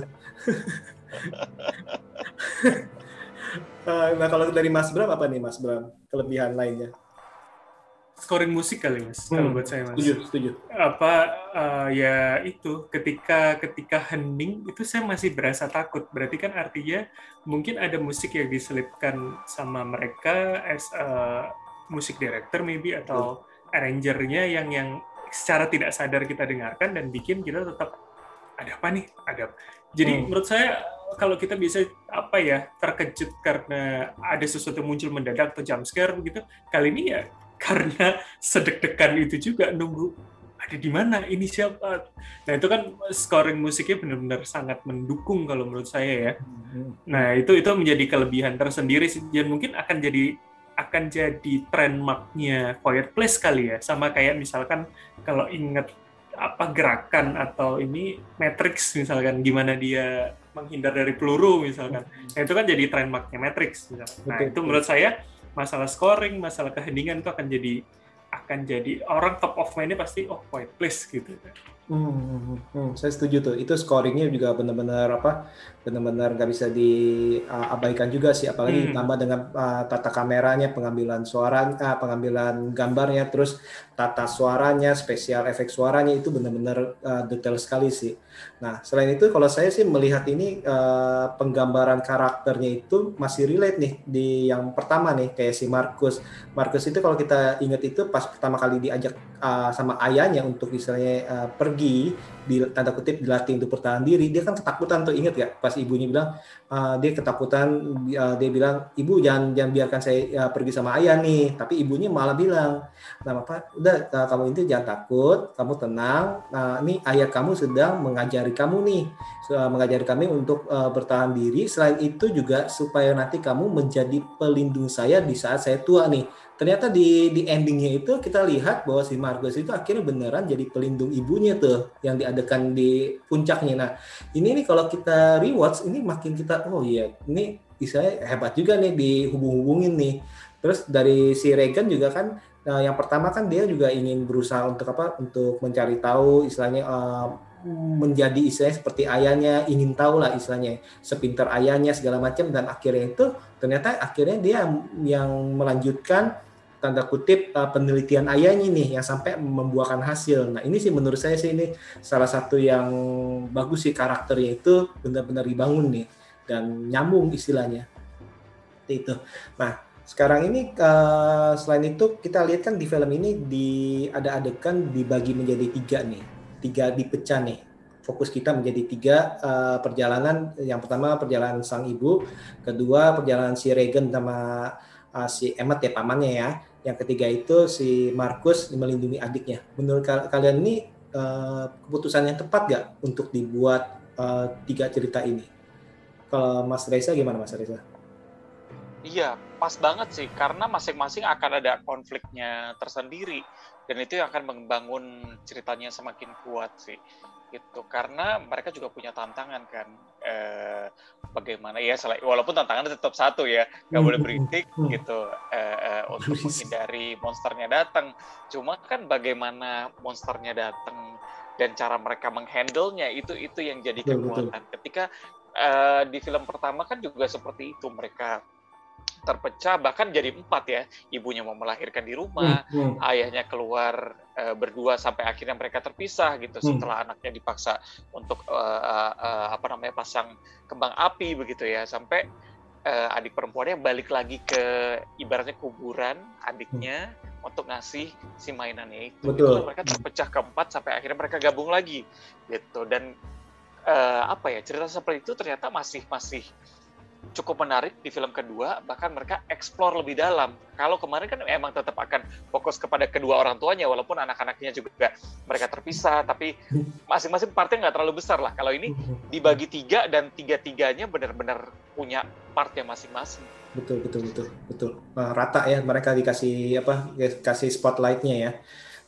nah kalau dari Mas Bram apa nih Mas Bram kelebihan lainnya? Scoring musik kali mas, hmm. kalau buat saya mas. Setuju, setuju. Apa uh, ya itu ketika ketika hening itu saya masih berasa takut. Berarti kan artinya mungkin ada musik yang diselipkan sama mereka as a musik director maybe atau hmm. arrangernya yang yang secara tidak sadar kita dengarkan dan bikin kita tetap ada apa nih ada. Jadi hmm. menurut saya kalau kita bisa apa ya terkejut karena ada sesuatu muncul mendadak atau jump scare begitu kali ini ya karena sedek-dekan itu juga nunggu ada di mana? Ini siapa? Nah itu kan scoring musiknya benar-benar sangat mendukung kalau menurut saya ya. Nah itu itu menjadi kelebihan tersendiri dan mungkin akan jadi akan jadi trademarknya Quiet Place kali ya. Sama kayak misalkan kalau ingat apa gerakan atau ini Matrix misalkan gimana dia menghindar dari peluru misalkan. Nah, itu kan jadi trademarknya Matrix misalkan. Nah, itu menurut saya masalah scoring, masalah keheningan itu akan jadi akan jadi orang top of mind-nya pasti oh White Place gitu. Hmm, hmm, hmm, hmm, saya setuju tuh. Itu scoringnya juga benar-benar apa? Benar-benar nggak bisa diabaikan juga sih. Apalagi hmm. ditambah dengan uh, tata kameranya, pengambilan suara, uh, pengambilan gambarnya, terus tata suaranya, spesial efek suaranya itu benar-benar uh, detail sekali sih. Nah, selain itu kalau saya sih melihat ini uh, penggambaran karakternya itu masih relate nih di yang pertama nih kayak si Markus. Markus itu kalau kita ingat itu pas pertama kali diajak uh, sama ayahnya untuk misalnya uh, pergi di tanda kutip dilatih untuk bertahan diri dia kan ketakutan tuh inget gak pas ibunya bilang uh, dia ketakutan uh, dia bilang ibu jangan jangan biarkan saya uh, pergi sama ayah nih. Tapi ibunya malah bilang nah apa udah uh, kamu itu jangan takut kamu tenang. Nah ini ayah kamu sedang mengajari kamu nih. Uh, mengajari kami untuk uh, bertahan diri. Selain itu juga supaya nanti kamu menjadi pelindung saya di saat saya tua nih. Ternyata di di endingnya itu kita lihat bahwa si Marcus itu akhirnya beneran jadi pelindung ibunya tuh yang diadakan di puncaknya. Nah ini nih kalau kita rewatch ini makin kita oh iya ini istilahnya hebat juga nih dihubung-hubungin nih. Terus dari si Regan juga kan nah yang pertama kan dia juga ingin berusaha untuk apa untuk mencari tahu istilahnya uh, menjadi istilahnya seperti ayahnya ingin tahu lah istilahnya sepinter ayahnya segala macam dan akhirnya itu ternyata akhirnya dia yang melanjutkan tanda kutip uh, penelitian ayahnya nih yang sampai membuahkan hasil. Nah ini sih menurut saya sih ini salah satu yang bagus sih karakternya itu benar-benar dibangun nih dan nyambung istilahnya. Itu. Nah sekarang ini uh, selain itu kita lihat kan di film ini di ada adegan dibagi menjadi tiga nih, tiga dipecah nih. Fokus kita menjadi tiga uh, perjalanan. Yang pertama perjalanan sang ibu, kedua perjalanan si Regan sama uh, si Emmet ya pamannya ya yang ketiga itu si Markus melindungi adiknya. Menurut kalian ini uh, keputusan yang tepat gak untuk dibuat uh, tiga cerita ini? Kalau Mas Reza gimana Mas Reza? Iya, pas banget sih karena masing-masing akan ada konfliknya tersendiri dan itu yang akan membangun ceritanya semakin kuat sih gitu. Karena mereka juga punya tantangan kan eh, bagaimana ya walaupun tantangannya tetap satu ya nggak boleh beritik gitu eh, eh, untuk menghindari monsternya datang. Cuma kan bagaimana monsternya datang dan cara mereka menghandle-nya itu itu yang jadi kekuatan. Ketika eh, di film pertama kan juga seperti itu mereka terpecah bahkan jadi empat ya ibunya mau melahirkan di rumah hmm, hmm. ayahnya keluar uh, berdua sampai akhirnya mereka terpisah gitu hmm. setelah anaknya dipaksa untuk uh, uh, apa namanya pasang kembang api begitu ya sampai uh, adik perempuannya balik lagi ke ibaratnya kuburan adiknya hmm. untuk ngasih si mainannya itu Betul. Itu mereka terpecah keempat sampai akhirnya mereka gabung lagi gitu dan uh, apa ya cerita seperti itu ternyata masih masih cukup menarik di film kedua, bahkan mereka explore lebih dalam. Kalau kemarin kan emang tetap akan fokus kepada kedua orang tuanya, walaupun anak-anaknya juga mereka terpisah, tapi masing-masing partnya nggak terlalu besar lah. Kalau ini dibagi tiga dan tiga-tiganya benar-benar punya part yang masing-masing. Betul, betul, betul, betul. Nah, rata ya mereka dikasih apa? Kasih spotlightnya ya.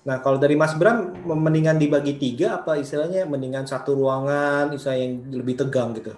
Nah, kalau dari Mas Bram, mendingan dibagi tiga apa istilahnya mendingan satu ruangan, istilahnya yang lebih tegang gitu?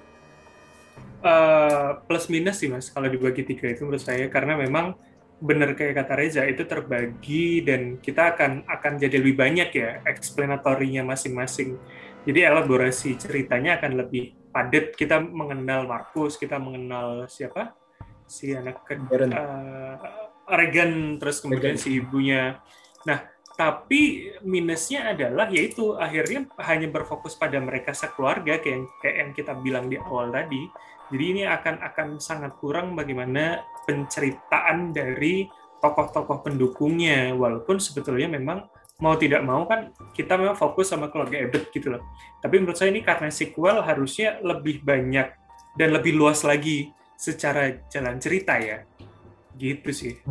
uh, plus minus sih mas kalau dibagi tiga itu menurut saya karena memang benar kayak kata Reza itu terbagi dan kita akan akan jadi lebih banyak ya eksplanatorinya masing-masing. Jadi elaborasi ceritanya akan lebih padat. Kita mengenal Markus, kita mengenal siapa si anak ke, uh, Regan, terus kemudian Regan. si ibunya. Nah, tapi minusnya adalah yaitu akhirnya hanya berfokus pada mereka sekeluarga kayak yang, kayak yang kita bilang di awal tadi jadi ini akan akan sangat kurang bagaimana penceritaan dari tokoh-tokoh pendukungnya, walaupun sebetulnya memang mau tidak mau kan kita memang fokus sama keluarga Ebet gitu loh. Tapi menurut saya ini karena sequel harusnya lebih banyak dan lebih luas lagi secara jalan cerita ya. Gitu sih.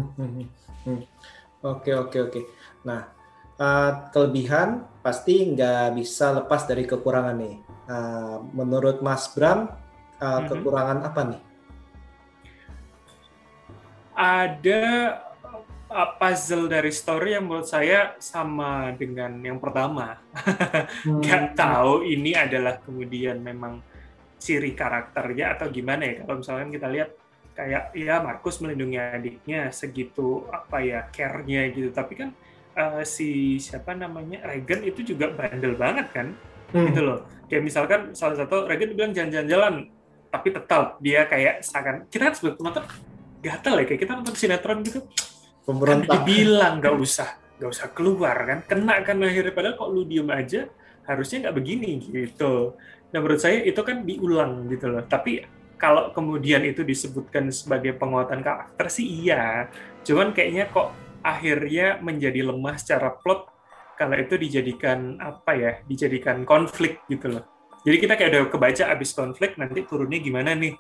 Oke oke oke. Nah uh, kelebihan pasti nggak bisa lepas dari kekurangan nih. Uh, menurut Mas Bram uh, kekurangan apa nih? Ada uh, puzzle dari story yang menurut saya sama dengan yang pertama. hmm. Gak tahu ini adalah kemudian memang ciri karakternya atau gimana ya? Kalau misalkan kita lihat kayak ya Markus melindungi adiknya segitu apa ya care-nya gitu, tapi kan uh, si siapa namanya Regan itu juga bandel banget kan, hmm. gitu loh. Kayak misalkan salah satu Regan bilang jalan-jalan tapi tetap dia kayak seakan kita kan sebagai penonton gatel ya kayak kita nonton sinetron gitu. Pemberontak. kan dibilang nggak usah nggak usah keluar kan kena kan akhirnya padahal kok lu diem aja harusnya nggak begini gitu. Dan menurut saya itu kan diulang gitu loh. Tapi kalau kemudian itu disebutkan sebagai penguatan karakter sih iya. Cuman kayaknya kok akhirnya menjadi lemah secara plot kalau itu dijadikan apa ya? Dijadikan konflik gitu loh. Jadi kita kayak udah kebaca abis konflik nanti turunnya gimana nih?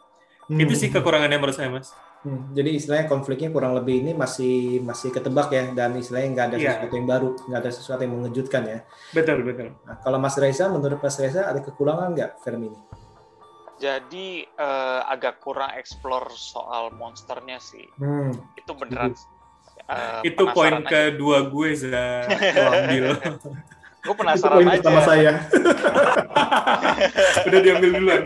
Itu sih kekurangannya menurut saya, Mas. Hmm, jadi istilahnya konfliknya kurang lebih ini masih masih ketebak ya dan istilahnya nggak ada Iya. sesuatu yang baru, nggak ada sesuatu yang mengejutkan ya. Betul, betul. Nah, kalau Mas Reza, menurut Mas Reza ada kekurangan nggak film ini? Jadi eh, agak kurang explore soal monsternya sih. Hmm. Itu beneran. Eh, itu poin aja. kedua gue, Za. Ambil. Gue Itu penasaran poin aja. pertama saya. udah diambil duluan.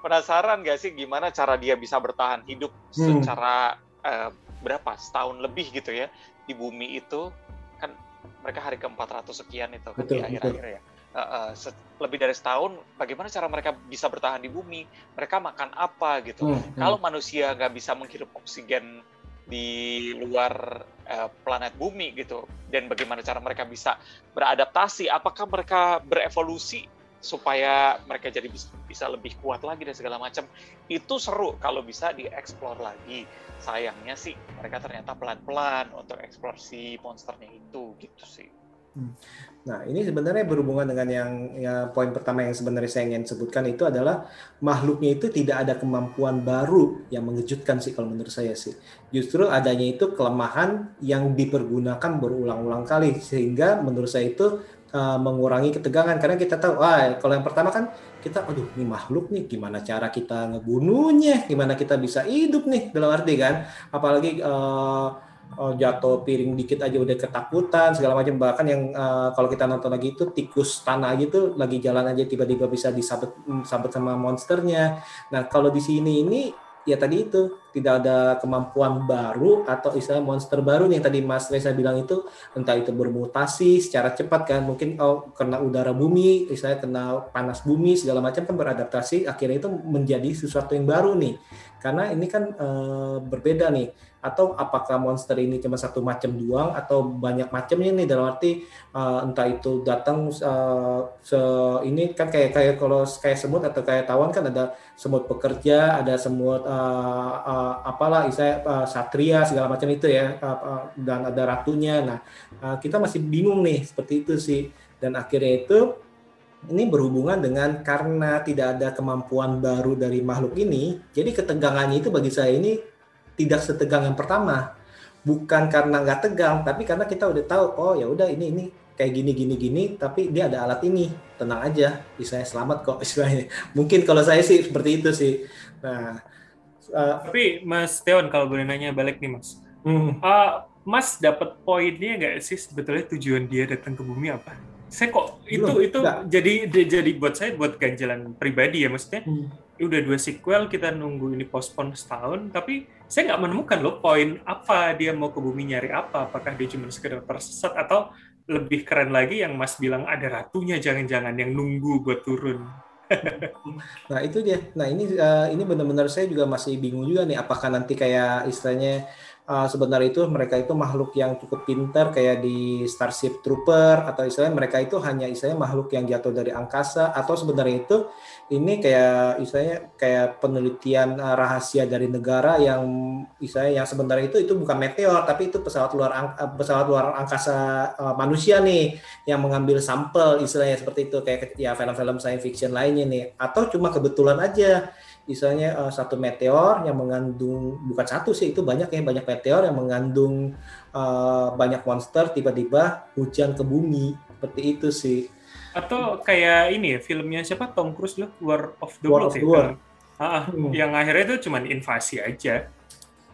Penasaran gak sih gimana cara dia bisa bertahan hidup Hmm. secara eh, berapa setahun lebih gitu ya di bumi itu kan mereka hari ke 400 sekian itu kan Betul, di akhir-akhir ya. Eh, se- lebih dari setahun, bagaimana cara mereka bisa bertahan di bumi? Mereka makan apa gitu? Hmm, hmm. Kalau manusia nggak bisa menghirup oksigen di luar eh, planet bumi gitu, dan bagaimana cara mereka bisa beradaptasi? Apakah mereka berevolusi supaya mereka jadi bisa, bisa lebih kuat lagi dan segala macam? Itu seru kalau bisa dieksplor lagi. Sayangnya sih mereka ternyata pelan-pelan untuk eksplorasi monsternya itu gitu sih. Nah, ini sebenarnya berhubungan dengan yang ya, poin pertama yang sebenarnya saya ingin sebutkan itu adalah makhluknya itu tidak ada kemampuan baru yang mengejutkan sih kalau menurut saya sih. Justru adanya itu kelemahan yang dipergunakan berulang-ulang kali sehingga menurut saya itu uh, mengurangi ketegangan. Karena kita tahu, wah kalau yang pertama kan kita, aduh ini makhluk nih, gimana cara kita ngebunuhnya, gimana kita bisa hidup nih? Dalam arti kan, apalagi uh, oh, jatuh piring dikit aja udah ketakutan segala macam. Bahkan yang uh, kalau kita nonton lagi itu tikus tanah gitu lagi jalan aja tiba-tiba bisa disabet mm, sabet sama monsternya. Nah kalau di sini ini ya tadi itu tidak ada kemampuan baru atau istilah monster baru yang tadi Mas Reza bilang itu. Entah itu bermutasi secara cepat kan mungkin oh kena udara bumi istilahnya kena panas bumi segala macam kan beradaptasi akhirnya itu menjadi sesuatu yang baru nih. Karena ini kan eh, berbeda nih atau apakah monster ini cuma satu macam doang atau banyak macamnya nih? Dalam arti uh, entah itu datang uh, se ini kan kayak kayak kalau kayak semut atau kayak tawon kan ada semut pekerja ada semut uh, uh, apalah istilahnya uh, satria segala macam itu ya uh, uh, dan ada ratunya. Nah uh, kita masih bingung nih seperti itu sih. Dan akhirnya itu ini berhubungan dengan karena tidak ada kemampuan baru dari makhluk ini jadi ketegangannya itu bagi saya ini tidak setegang yang pertama bukan karena nggak tegang tapi karena kita udah tahu oh ya udah ini ini kayak gini gini gini tapi dia ada alat ini tenang aja istilahnya selamat kok istilahnya mungkin kalau saya sih seperti itu sih nah uh, Tapi Mas Teon kalau boleh nanya balik nih Mas, hmm, Ah, Mas dapat poinnya nggak sih sebetulnya tujuan dia datang ke bumi apa? Saya kok itu Belum, itu nggak. jadi jadi buat saya buat ganjalan pribadi ya maksudnya. hmm. Udah dua sequel kita nunggu ini postpone setahun tapi saya nggak menemukan loh poin apa dia mau ke bumi nyari apa apakah dia cuma sekedar tersesat atau lebih keren lagi yang Mas bilang ada ratunya jangan-jangan yang nunggu buat turun Nah itu dia. Nah ini eh, ini benar-benar saya juga masih bingung juga nih. Apakah nanti kayak istilahnya eh, sebenarnya itu mereka itu makhluk yang cukup pintar kayak di Starship Trooper atau istilahnya mereka itu hanya istilahnya makhluk yang jatuh dari angkasa atau sebenarnya itu ini kayak istilahnya kayak penelitian eh, rahasia dari negara yang istilahnya yang sebenarnya itu itu bukan meteor tapi itu pesawat luar eh, pesawat luar angkasa eh, manusia nih yang mengambil sampel istilahnya seperti itu kayak ya film-film science fiction lainnya nih. Atau cuma kebetulan aja misalnya satu meteor yang mengandung bukan satu sih itu banyak ya banyak meteor yang mengandung banyak monster tiba-tiba hujan ke bumi. Seperti itu sih atau kayak ini ya filmnya siapa Tom Cruise loh War of the War World of ya the World. Ah, ah, Hmm. yang akhirnya itu cuma invasi aja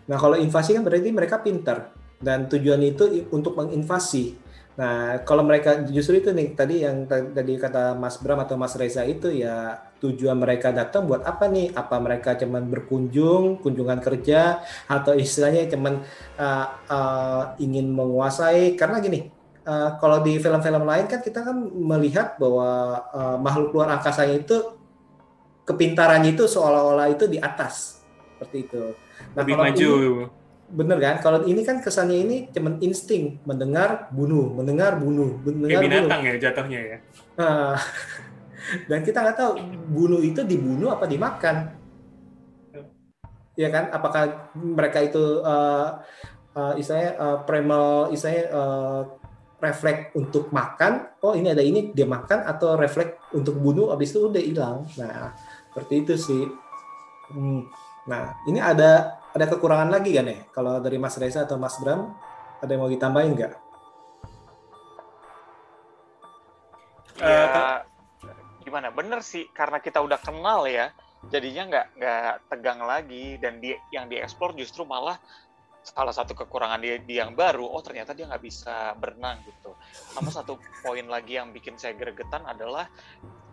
Nah, kalau invasi kan berarti mereka pintar dan tujuan itu untuk menginvasi. Nah, kalau mereka justru itu nih tadi yang ta- tadi kata Mas Bram atau Mas Reza itu ya tujuan mereka datang buat apa nih? Apa mereka cuman berkunjung, kunjungan kerja atau istilahnya cuman uh, uh, ingin menguasai karena gini, uh, kalau di film-film lain kan kita kan melihat bahwa uh, makhluk luar angkasanya itu kepintarannya itu seolah-olah itu di atas seperti itu. Nah, lebih maju ini- Bener kan? Kalau ini kan kesannya ini cuman insting, mendengar bunuh, mendengar bunuh, kayak mendengar bunuh. binatang ya jatuhnya ya Nah, dan kita nggak tahu bunuh itu dibunuh apa dimakan. Ya kan? Apakah mereka itu uh, uh, istilahnya uh, primal, istilahnya uh, refleks untuk makan, oh ini ada ini dia makan atau refleks untuk bunuh habis itu udah hilang. Nah, seperti itu sih. Hmm. Nah, ini ada ada kekurangan lagi kan ya? Kalau dari Mas Reza atau Mas Bram, ada yang mau ditambahin nggak? Ya, gimana? Bener sih, karena kita udah kenal ya, jadinya nggak nggak tegang lagi dan dia yang dieksplor justru malah salah satu kekurangan dia, dia yang baru, oh ternyata dia nggak bisa berenang gitu. Sama satu poin lagi yang bikin saya gregetan adalah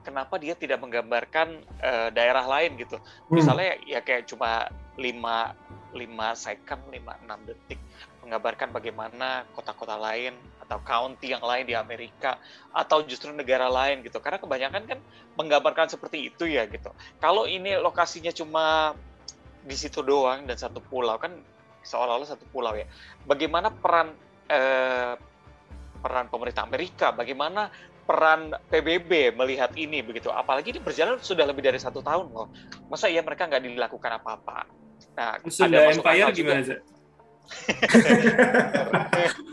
kenapa dia tidak menggambarkan uh, daerah lain gitu. Hmm. Misalnya ya kayak cuma 5 5 second, 5 6 detik menggambarkan bagaimana kota-kota lain atau county yang lain di Amerika atau justru negara lain gitu. Karena kebanyakan kan menggambarkan seperti itu ya gitu. Kalau ini lokasinya cuma di situ doang dan satu pulau kan seolah-olah satu pulau ya. Bagaimana peran eh, peran pemerintah Amerika, bagaimana peran PBB melihat ini begitu. Apalagi ini berjalan sudah lebih dari satu tahun loh. Masa iya mereka nggak dilakukan apa-apa? Nah, Sunda ada Empire gimana sih?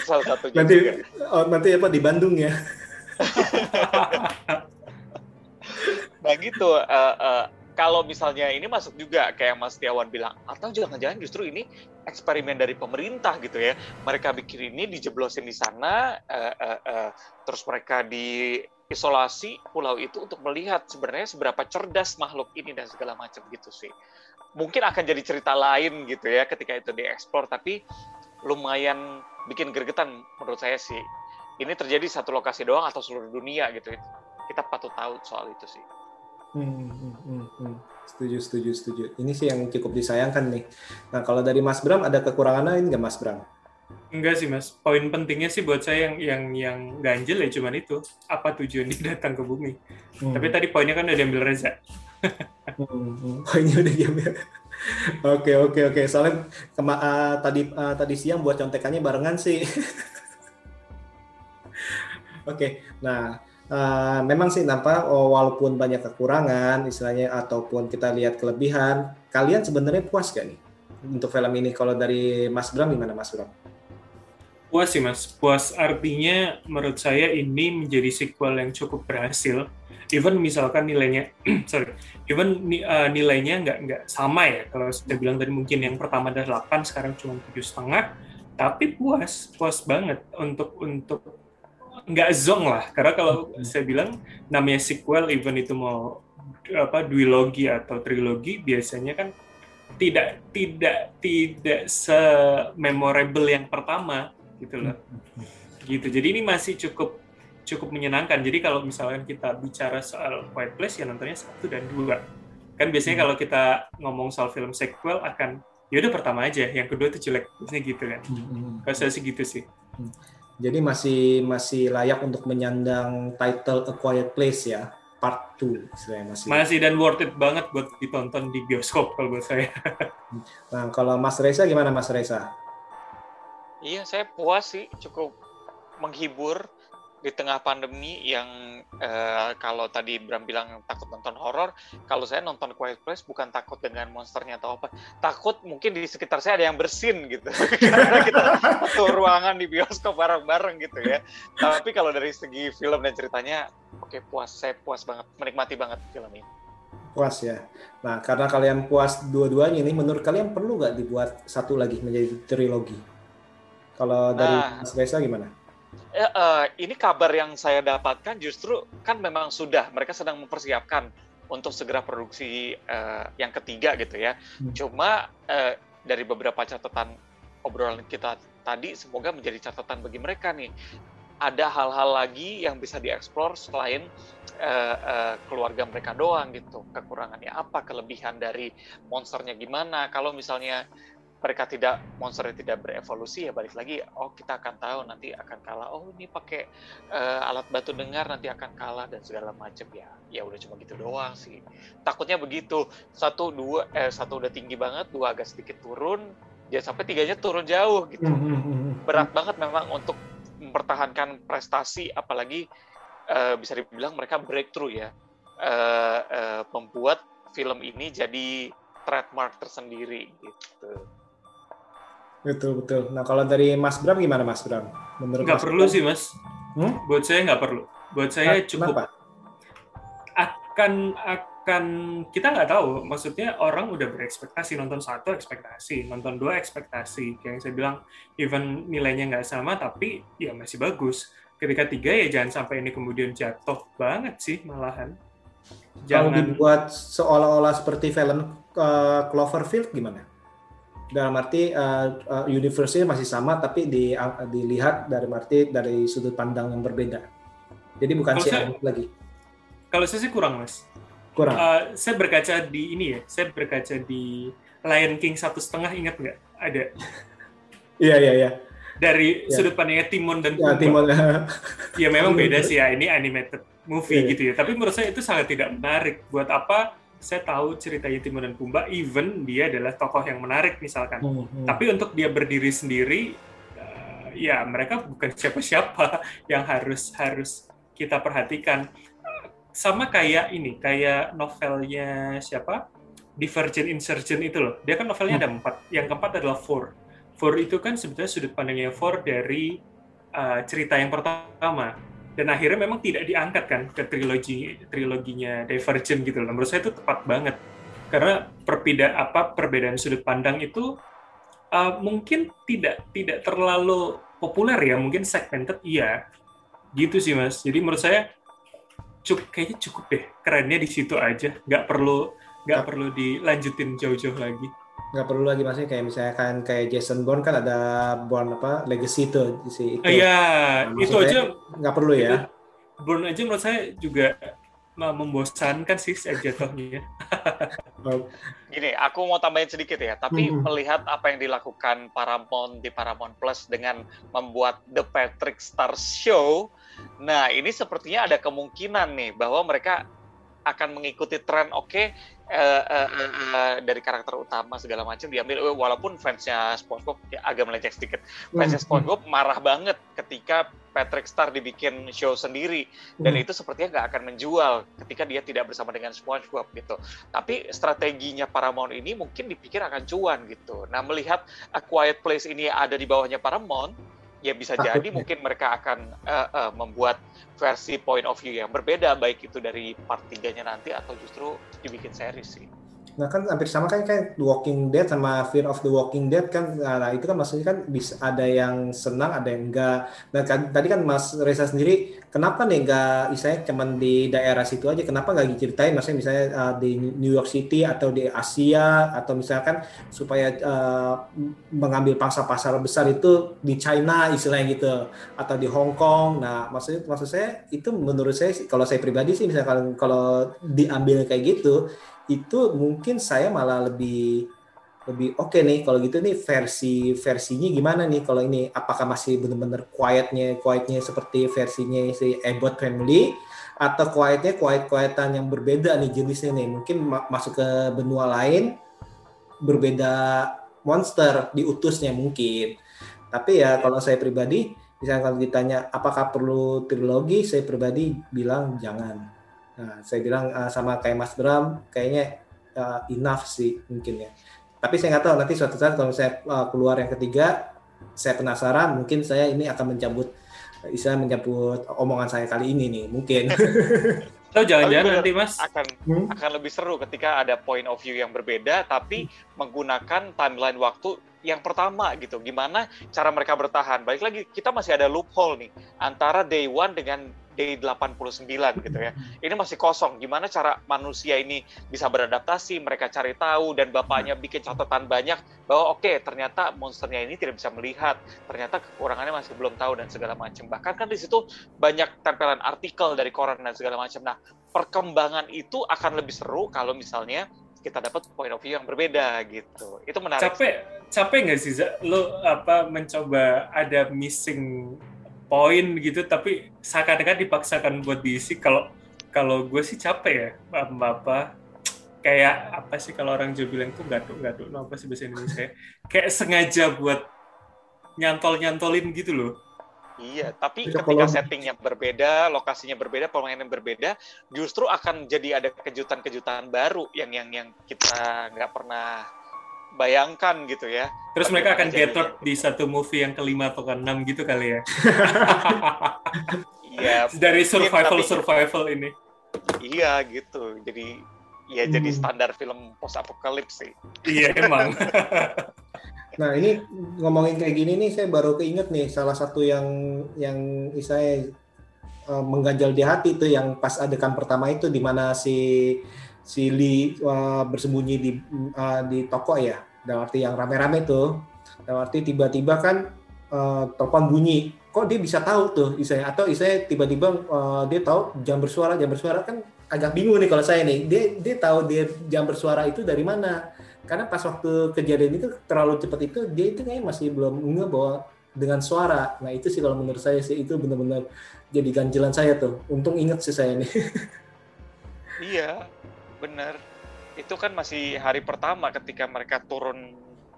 itu salah satu nanti oh, nanti apa di Bandung ya nah gitu uh, uh, kalau misalnya ini masuk juga kayak Mas Tiawan bilang, atau jangan-jangan justru ini eksperimen dari pemerintah gitu ya. Mereka bikin ini dijeblosin di sana, uh, uh, uh, terus mereka diisolasi pulau itu untuk melihat sebenarnya seberapa cerdas makhluk ini dan segala macam gitu sih. Mungkin akan jadi cerita lain gitu ya ketika itu dieksplor, tapi lumayan bikin gregetan menurut saya sih. Ini terjadi satu lokasi doang atau seluruh dunia gitu. Kita patut tahu soal itu sih. Hmm, hmm, hmm, hmm. Setuju, setuju, setuju. Ini sih yang cukup disayangkan nih. Nah, kalau dari Mas Bram ada kekurangan lain nggak Mas Bram? Enggak sih Mas. Poin pentingnya sih buat saya yang yang yang ganjel ya cuman itu. Apa tujuan dia datang ke bumi? Hmm. Tapi tadi poinnya kan udah diambil Reza. hmm, hmm. Poinnya udah diambil. Oke oke oke. Soalnya kema uh, tadi uh, tadi siang buat contekannya barengan sih. oke. okay. Nah uh, memang sih nampak oh, walaupun banyak kekurangan istilahnya ataupun kita lihat kelebihan, kalian sebenarnya puas gak nih untuk film ini? Kalau dari Mas Bram gimana Mas Bram? Puas sih Mas, puas artinya menurut saya ini menjadi sequel yang cukup berhasil. Even misalkan nilainya, sorry, even uh, nilainya nggak nggak sama ya. Kalau saya bilang tadi mungkin yang pertama adalah 8, sekarang cuma tujuh setengah. Tapi puas, puas banget untuk untuk nggak zong lah. Karena kalau hmm. saya bilang namanya sequel even itu mau apa duologi atau trilogi biasanya kan tidak tidak tidak se memorable yang pertama gitu loh. Hmm. gitu. Jadi ini masih cukup cukup menyenangkan. Jadi kalau misalkan kita bicara soal Quiet Place ya nontonnya satu dan dua. Kan biasanya hmm. kalau kita ngomong soal film sequel akan ya udah pertama aja yang kedua itu jelek biasanya gitu kan. Kalau saya sih gitu sih jadi masih masih layak untuk menyandang title A Quiet Place ya, part 2 saya masih. Masih dan worth it banget buat ditonton di bioskop kalau buat saya. nah, kalau Mas Reza gimana Mas Reza? Iya, saya puas sih, cukup menghibur di tengah pandemi yang uh, kalau tadi Bram bilang takut nonton horor, kalau saya nonton Quiet Place bukan takut dengan monsternya atau apa, takut mungkin di sekitar saya ada yang bersin gitu, karena kita satu ruangan di bioskop bareng-bareng gitu ya. Tapi kalau dari segi film dan ceritanya, oke okay, puas, saya puas banget, menikmati banget film ini. Puas ya. Nah, karena kalian puas dua-duanya ini, menurut kalian perlu nggak dibuat satu lagi menjadi trilogi? Kalau dari nah, Mas Reza gimana? Ya, uh, ini kabar yang saya dapatkan justru kan memang sudah mereka sedang mempersiapkan untuk segera produksi uh, yang ketiga gitu ya. Hmm. Cuma uh, dari beberapa catatan obrolan kita tadi semoga menjadi catatan bagi mereka nih. Ada hal-hal lagi yang bisa dieksplor selain uh, uh, keluarga mereka doang gitu. Kekurangannya apa, kelebihan dari monsternya gimana. Kalau misalnya mereka tidak monsternya tidak berevolusi ya balik lagi oh kita akan tahu nanti akan kalah. Oh ini pakai uh, alat batu dengar nanti akan kalah dan segala macam. Ya ya udah cuma gitu doang sih. Takutnya begitu. Satu dua eh satu udah tinggi banget dua agak sedikit turun ya sampai tiganya turun jauh gitu. Hmm, hmm, hmm, berat banget memang untuk mempertahankan prestasi apalagi uh, bisa dibilang mereka breakthrough ya. Uh, uh, membuat film ini jadi trademark tersendiri gitu. Betul betul. Nah kalau dari Mas Bram gimana Mas Bram? Menurut Nggak Mas perlu Bram? sih mas. Hmm? Buat saya nggak perlu. Buat saya Nah, cukup Kenapa? akan akan kita nggak tahu maksudnya orang udah berekspektasi nonton satu ekspektasi nonton dua ekspektasi yang saya bilang even nilainya nggak sama tapi ya masih bagus ketika tiga ya jangan sampai ini kemudian jatuh banget sih malahan Kalau jangan dibuat seolah-olah seperti film uh, Cloverfield gimana? Dalam arti uh, uh, universe-nya masih sama tapi di, uh, dilihat dari arti dari sudut pandang yang berbeda. Jadi bukan Kalau si saya- lagi. kalau saya sih kurang mas Kurang. Eh, saya berkaca di ini ya saya berkaca di Lion King satu setengah ingat nggak ada Iya iya iya. dari Ya. sudut pandangnya Timon dan Ya, Pumbaa. Timon. Ya memang beda sih ya, ini animated movie Iya. gitu ya. Tapi menurut saya itu sangat tidak menarik. Buat apa saya tahu ceritanya Timon dan Pumbaa, even dia adalah tokoh yang menarik misalkan. Hmm, hmm. Tapi untuk dia berdiri sendiri, eh, ya mereka bukan siapa-siapa yang harus harus kita perhatikan. Sama kayak ini, kayak novelnya siapa? Divergent Insurgent itu loh. Dia kan novelnya ada empat. Yang keempat adalah Four. Four itu kan sebetulnya sudut pandangnya Four dari uh, cerita yang pertama. Dan akhirnya memang tidak diangkat kan ke trilogi triloginya Divergent gitu loh. Menurut saya itu tepat banget. Karena perbeda apa perbedaan sudut pandang itu uh, mungkin tidak tidak terlalu populer ya, mungkin segmented iya. Gitu sih Mas. Jadi menurut saya cukup kayaknya cukup deh kerennya di situ aja nggak perlu nggak perlu dilanjutin jauh-jauh lagi nggak perlu lagi maksudnya kayak misalnya kan kayak Jason Bourne kan ada Bourne apa Legacy itu si itu Iya, Maksud itu aja nggak perlu ya. Burn aja menurut saya juga mem- membosankan sih jatuhnya. Gini, aku mau tambahin sedikit ya, tapi Mhm. melihat apa yang dilakukan Paramount di Paramount Plus dengan membuat The Patrick Star Show, nah ini sepertinya ada kemungkinan nih bahwa mereka akan mengikuti tren oke eh, eh, eh, eh, dari karakter utama segala macam diambil eh, walaupun fansnya SpongeBob ya, agak melenceng sedikit fansnya Hmm. SpongeBob marah banget ketika Patrick Star dibikin show sendiri dan Hmm. itu sepertinya nggak akan menjual ketika dia tidak bersama dengan SpongeBob gitu tapi strateginya Paramount ini mungkin dipikir akan cuan gitu. Nah melihat A Quiet Place ini ada di bawahnya Paramount, ya bisa jadi Takutnya. mungkin mereka akan eh, eh, membuat versi point of view yang berbeda, baik itu dari part 3-nya nanti atau justru dibikin series sih. Nah kan hampir sama kan kayak The Walking Dead sama Fear of the Walking Dead kan nah itu kan maksudnya kan bisa ada yang senang ada yang enggak. Nah kan, tadi kan Mas Reza sendiri kenapa nih enggak misalnya cuman di daerah situ aja kenapa nggak diceritain maksudnya misalnya uh, di New York City atau di Asia atau misalkan supaya uh, mengambil pasar-pasar besar itu di China istilahnya gitu atau di Hong Kong. Nah maksud maksud saya itu menurut saya kalau saya pribadi sih misalnya kalau kalau diambil kayak gitu itu mungkin saya malah lebih lebih oke nih kalau gitu nih versi versinya gimana nih? Kalau ini apakah masih benar-benar quietnya quietnya seperti versinya si Abbott Family? Atau quietnya quiet quietan yang berbeda nih jenisnya nih? Mungkin ma- masuk ke benua lain berbeda monster diutusnya mungkin. Tapi ya kalau saya pribadi misalnya kalau ditanya apakah perlu trilogi? Saya pribadi bilang jangan Nah, saya bilang uh, sama kayak Mas Bram, kayaknya uh, enough sih mungkin ya. Tapi saya nggak tahu nanti suatu saat kalau saya uh, keluar yang ketiga, saya penasaran, mungkin saya ini akan mencabut, istilah mencabut omongan saya kali ini nih, mungkin. Atau jangan-jangan nanti mas, Akan Hmm? akan lebih seru ketika ada point of view yang berbeda, tapi menggunakan timeline waktu yang pertama gitu. Gimana cara mereka bertahan? Balik lagi, kita masih ada loophole nih antara day one dengan day 89 gitu ya. Ini masih kosong. Gimana cara manusia ini bisa beradaptasi? Mereka cari tahu dan bapaknya bikin catatan banyak bahwa oke ternyata monsternya ini tidak bisa melihat. Ternyata kekurangannya masih belum tahu dan segala macam. Bahkan kan di situ banyak tempelan artikel dari koran dan segala macam. Nah, perkembangan itu akan lebih seru kalau misalnya kita dapat point of view yang berbeda gitu. Itu menarik. capek capek nggak sih lo apa mencoba ada missing point gitu tapi seakan-akan dipaksakan buat diisi kalau kalau gue sih capek ya apa, apa kayak apa sih kalau orang Jawa bilang tuh gaduh gaduh no, apa sih bahasa Indonesia ya? kayak sengaja buat nyantol nyantolin gitu loh Iya, tapi Bisa ketika settingnya berbeda, lokasinya berbeda, permainan berbeda, justru akan jadi ada kejutan-kejutan baru yang yang yang kita nggak pernah bayangkan gitu ya. Terus mereka akan gathered jadinya. di satu movie yang kelima atau keenam gitu kali ya. Iya, Dari survival tapi- survival ini. Iya gitu. Jadi ya jadi Hmm. standar film post apokalips sih. Iya emang. Nah ini ngomongin kayak gini nih, saya baru keinget nih salah satu yang yang saya eh, mengganjal di hati tuh yang pas adegan pertama itu di mana si si Lee eh, bersembunyi di eh, di toko ya, dalam arti yang rame-rame tuh, dalam arti tiba-tiba kan eh, telepon bunyi, kok dia bisa tahu tuh isanya atau isanya tiba-tiba eh, dia tahu jam bersuara jam bersuara kan agak bingung nih kalau saya nih, dia dia tahu dia jam bersuara itu dari mana? karena pas waktu kejadian itu terlalu cepat itu dia itu kayaknya masih belum nge bahwa dengan suara. Nah itu sih kalau menurut saya sih itu benar-benar jadi ganjilan saya tuh. Untung inget sih saya nih. Iya, bener. Itu kan masih hari pertama ketika mereka turun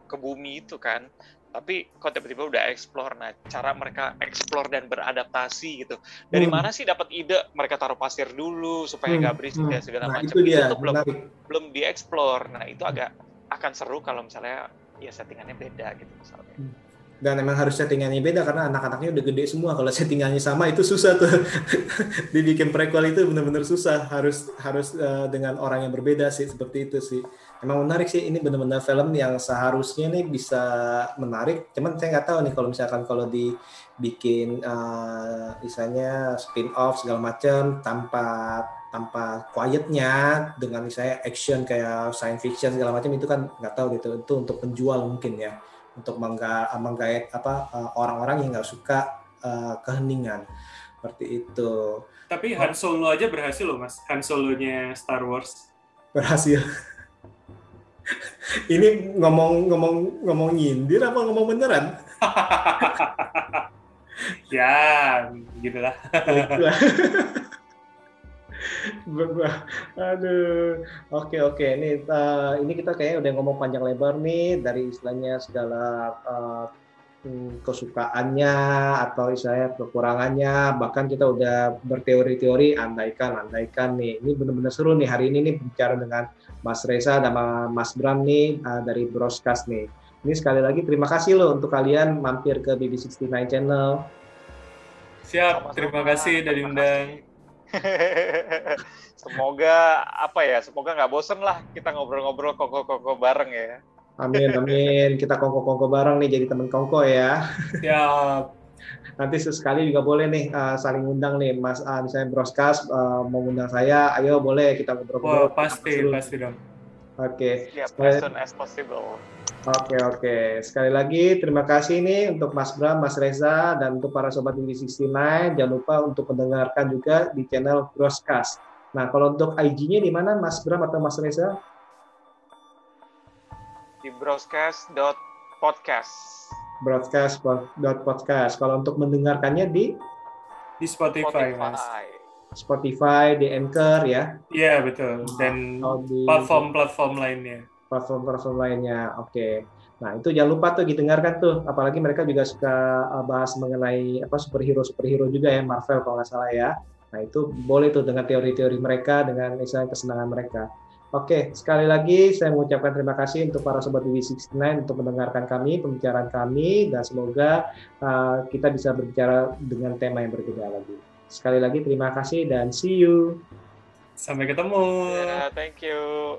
ke bumi itu kan. Tapi kok tiba-tiba udah explore. Nah, cara mereka explore dan beradaptasi gitu. Dari Hmm. mana sih dapat ide mereka taruh pasir dulu supaya nggak berisik Hmm, dan segala nah macam. itu dia tuh belum menarik belum dieksplor. Nah, itu agak akan seru kalau misalnya ya settingannya beda gitu misalnya. Dan emang harus settingannya beda karena anak-anaknya udah gede semua. Kalau settingannya sama itu susah tuh. Dibikin prequel itu benar-benar susah. Harus harus eh, dengan orang yang berbeda sih seperti itu sih. Emang menarik sih ini benar-benar film yang seharusnya nih bisa menarik. Cuman saya nggak tahu nih kalau misalkan kalau dibikin eh, misalnya spin off segala macam tanpa tanpa quietnya dengan misalnya action kayak science fiction segala macam itu kan nggak tahu gitu itu untuk penjual mungkin ya untuk mengga menggait apa eh, orang-orang yang nggak suka eh, keheningan seperti itu Tapi Han Solo aja berhasil loh mas. Han Solonya Star Wars. berhasil ini ngomong ngomong ngomong nyindir apa ngomong beneran ya, gitulah. Aduh, oke oke. Ini eh, ini kita kayaknya udah ngomong panjang lebar nih dari istilahnya segala hmm, kesukaannya atau istilahnya kekurangannya. Bahkan kita udah berteori-teori andaikan andaikan nih. Ini benar-benar seru nih hari ini nih bicara dengan Mas Reza dan Mas Bram nih eh, dari Broscast nih. Ini sekali lagi terima kasih loh untuk kalian mampir ke BB69 channel. Siap, terima kasih dari Terima undang. semoga apa ya semoga nggak bosen lah kita ngobrol-ngobrol koko-koko bareng ya Amin amin. Kita kongko-kongko bareng nih jadi temen kongko ya. Siap. nanti sesekali juga boleh nih uh, saling undang nih Mas uh, misalnya Broskas uh, mau undang saya ayo boleh kita ngobrol-ngobrol pasti, Seru. pasti dong. Oke. Ya Sekali- as soon as possible. Oke oke. Sekali lagi terima kasih nih untuk Mas Bram Mas Reza dan untuk para sobat Indie 69 jangan lupa untuk mendengarkan juga di channel Broskas nah kalau untuk IG-nya di mana Mas Bram atau Mas Reza? Di broadcast.podcast broadcast.podcast kalau untuk mendengarkannya di? Di Spotify, mas. Spotify di Anchor ya Iya, betul. Dan platform-platform lainnya. platform-platform lainnya. Oke. Nah, itu jangan lupa tuh didengarkan tuh. Apalagi mereka juga suka uh, bahas mengenai apa superhero-superhero juga ya, Marvel kalau nggak salah ya. Nah, itu boleh tuh dengan teori-teori mereka, dengan misalnya kesenangan mereka. Oke, sekali lagi saya mengucapkan terima kasih untuk para sobat BB69 untuk mendengarkan kami, pembicaraan kami, dan semoga uh, kita bisa berbicara dengan tema yang berbeda lagi. Sekali lagi terima kasih dan see you. Sampai ketemu. ya thank you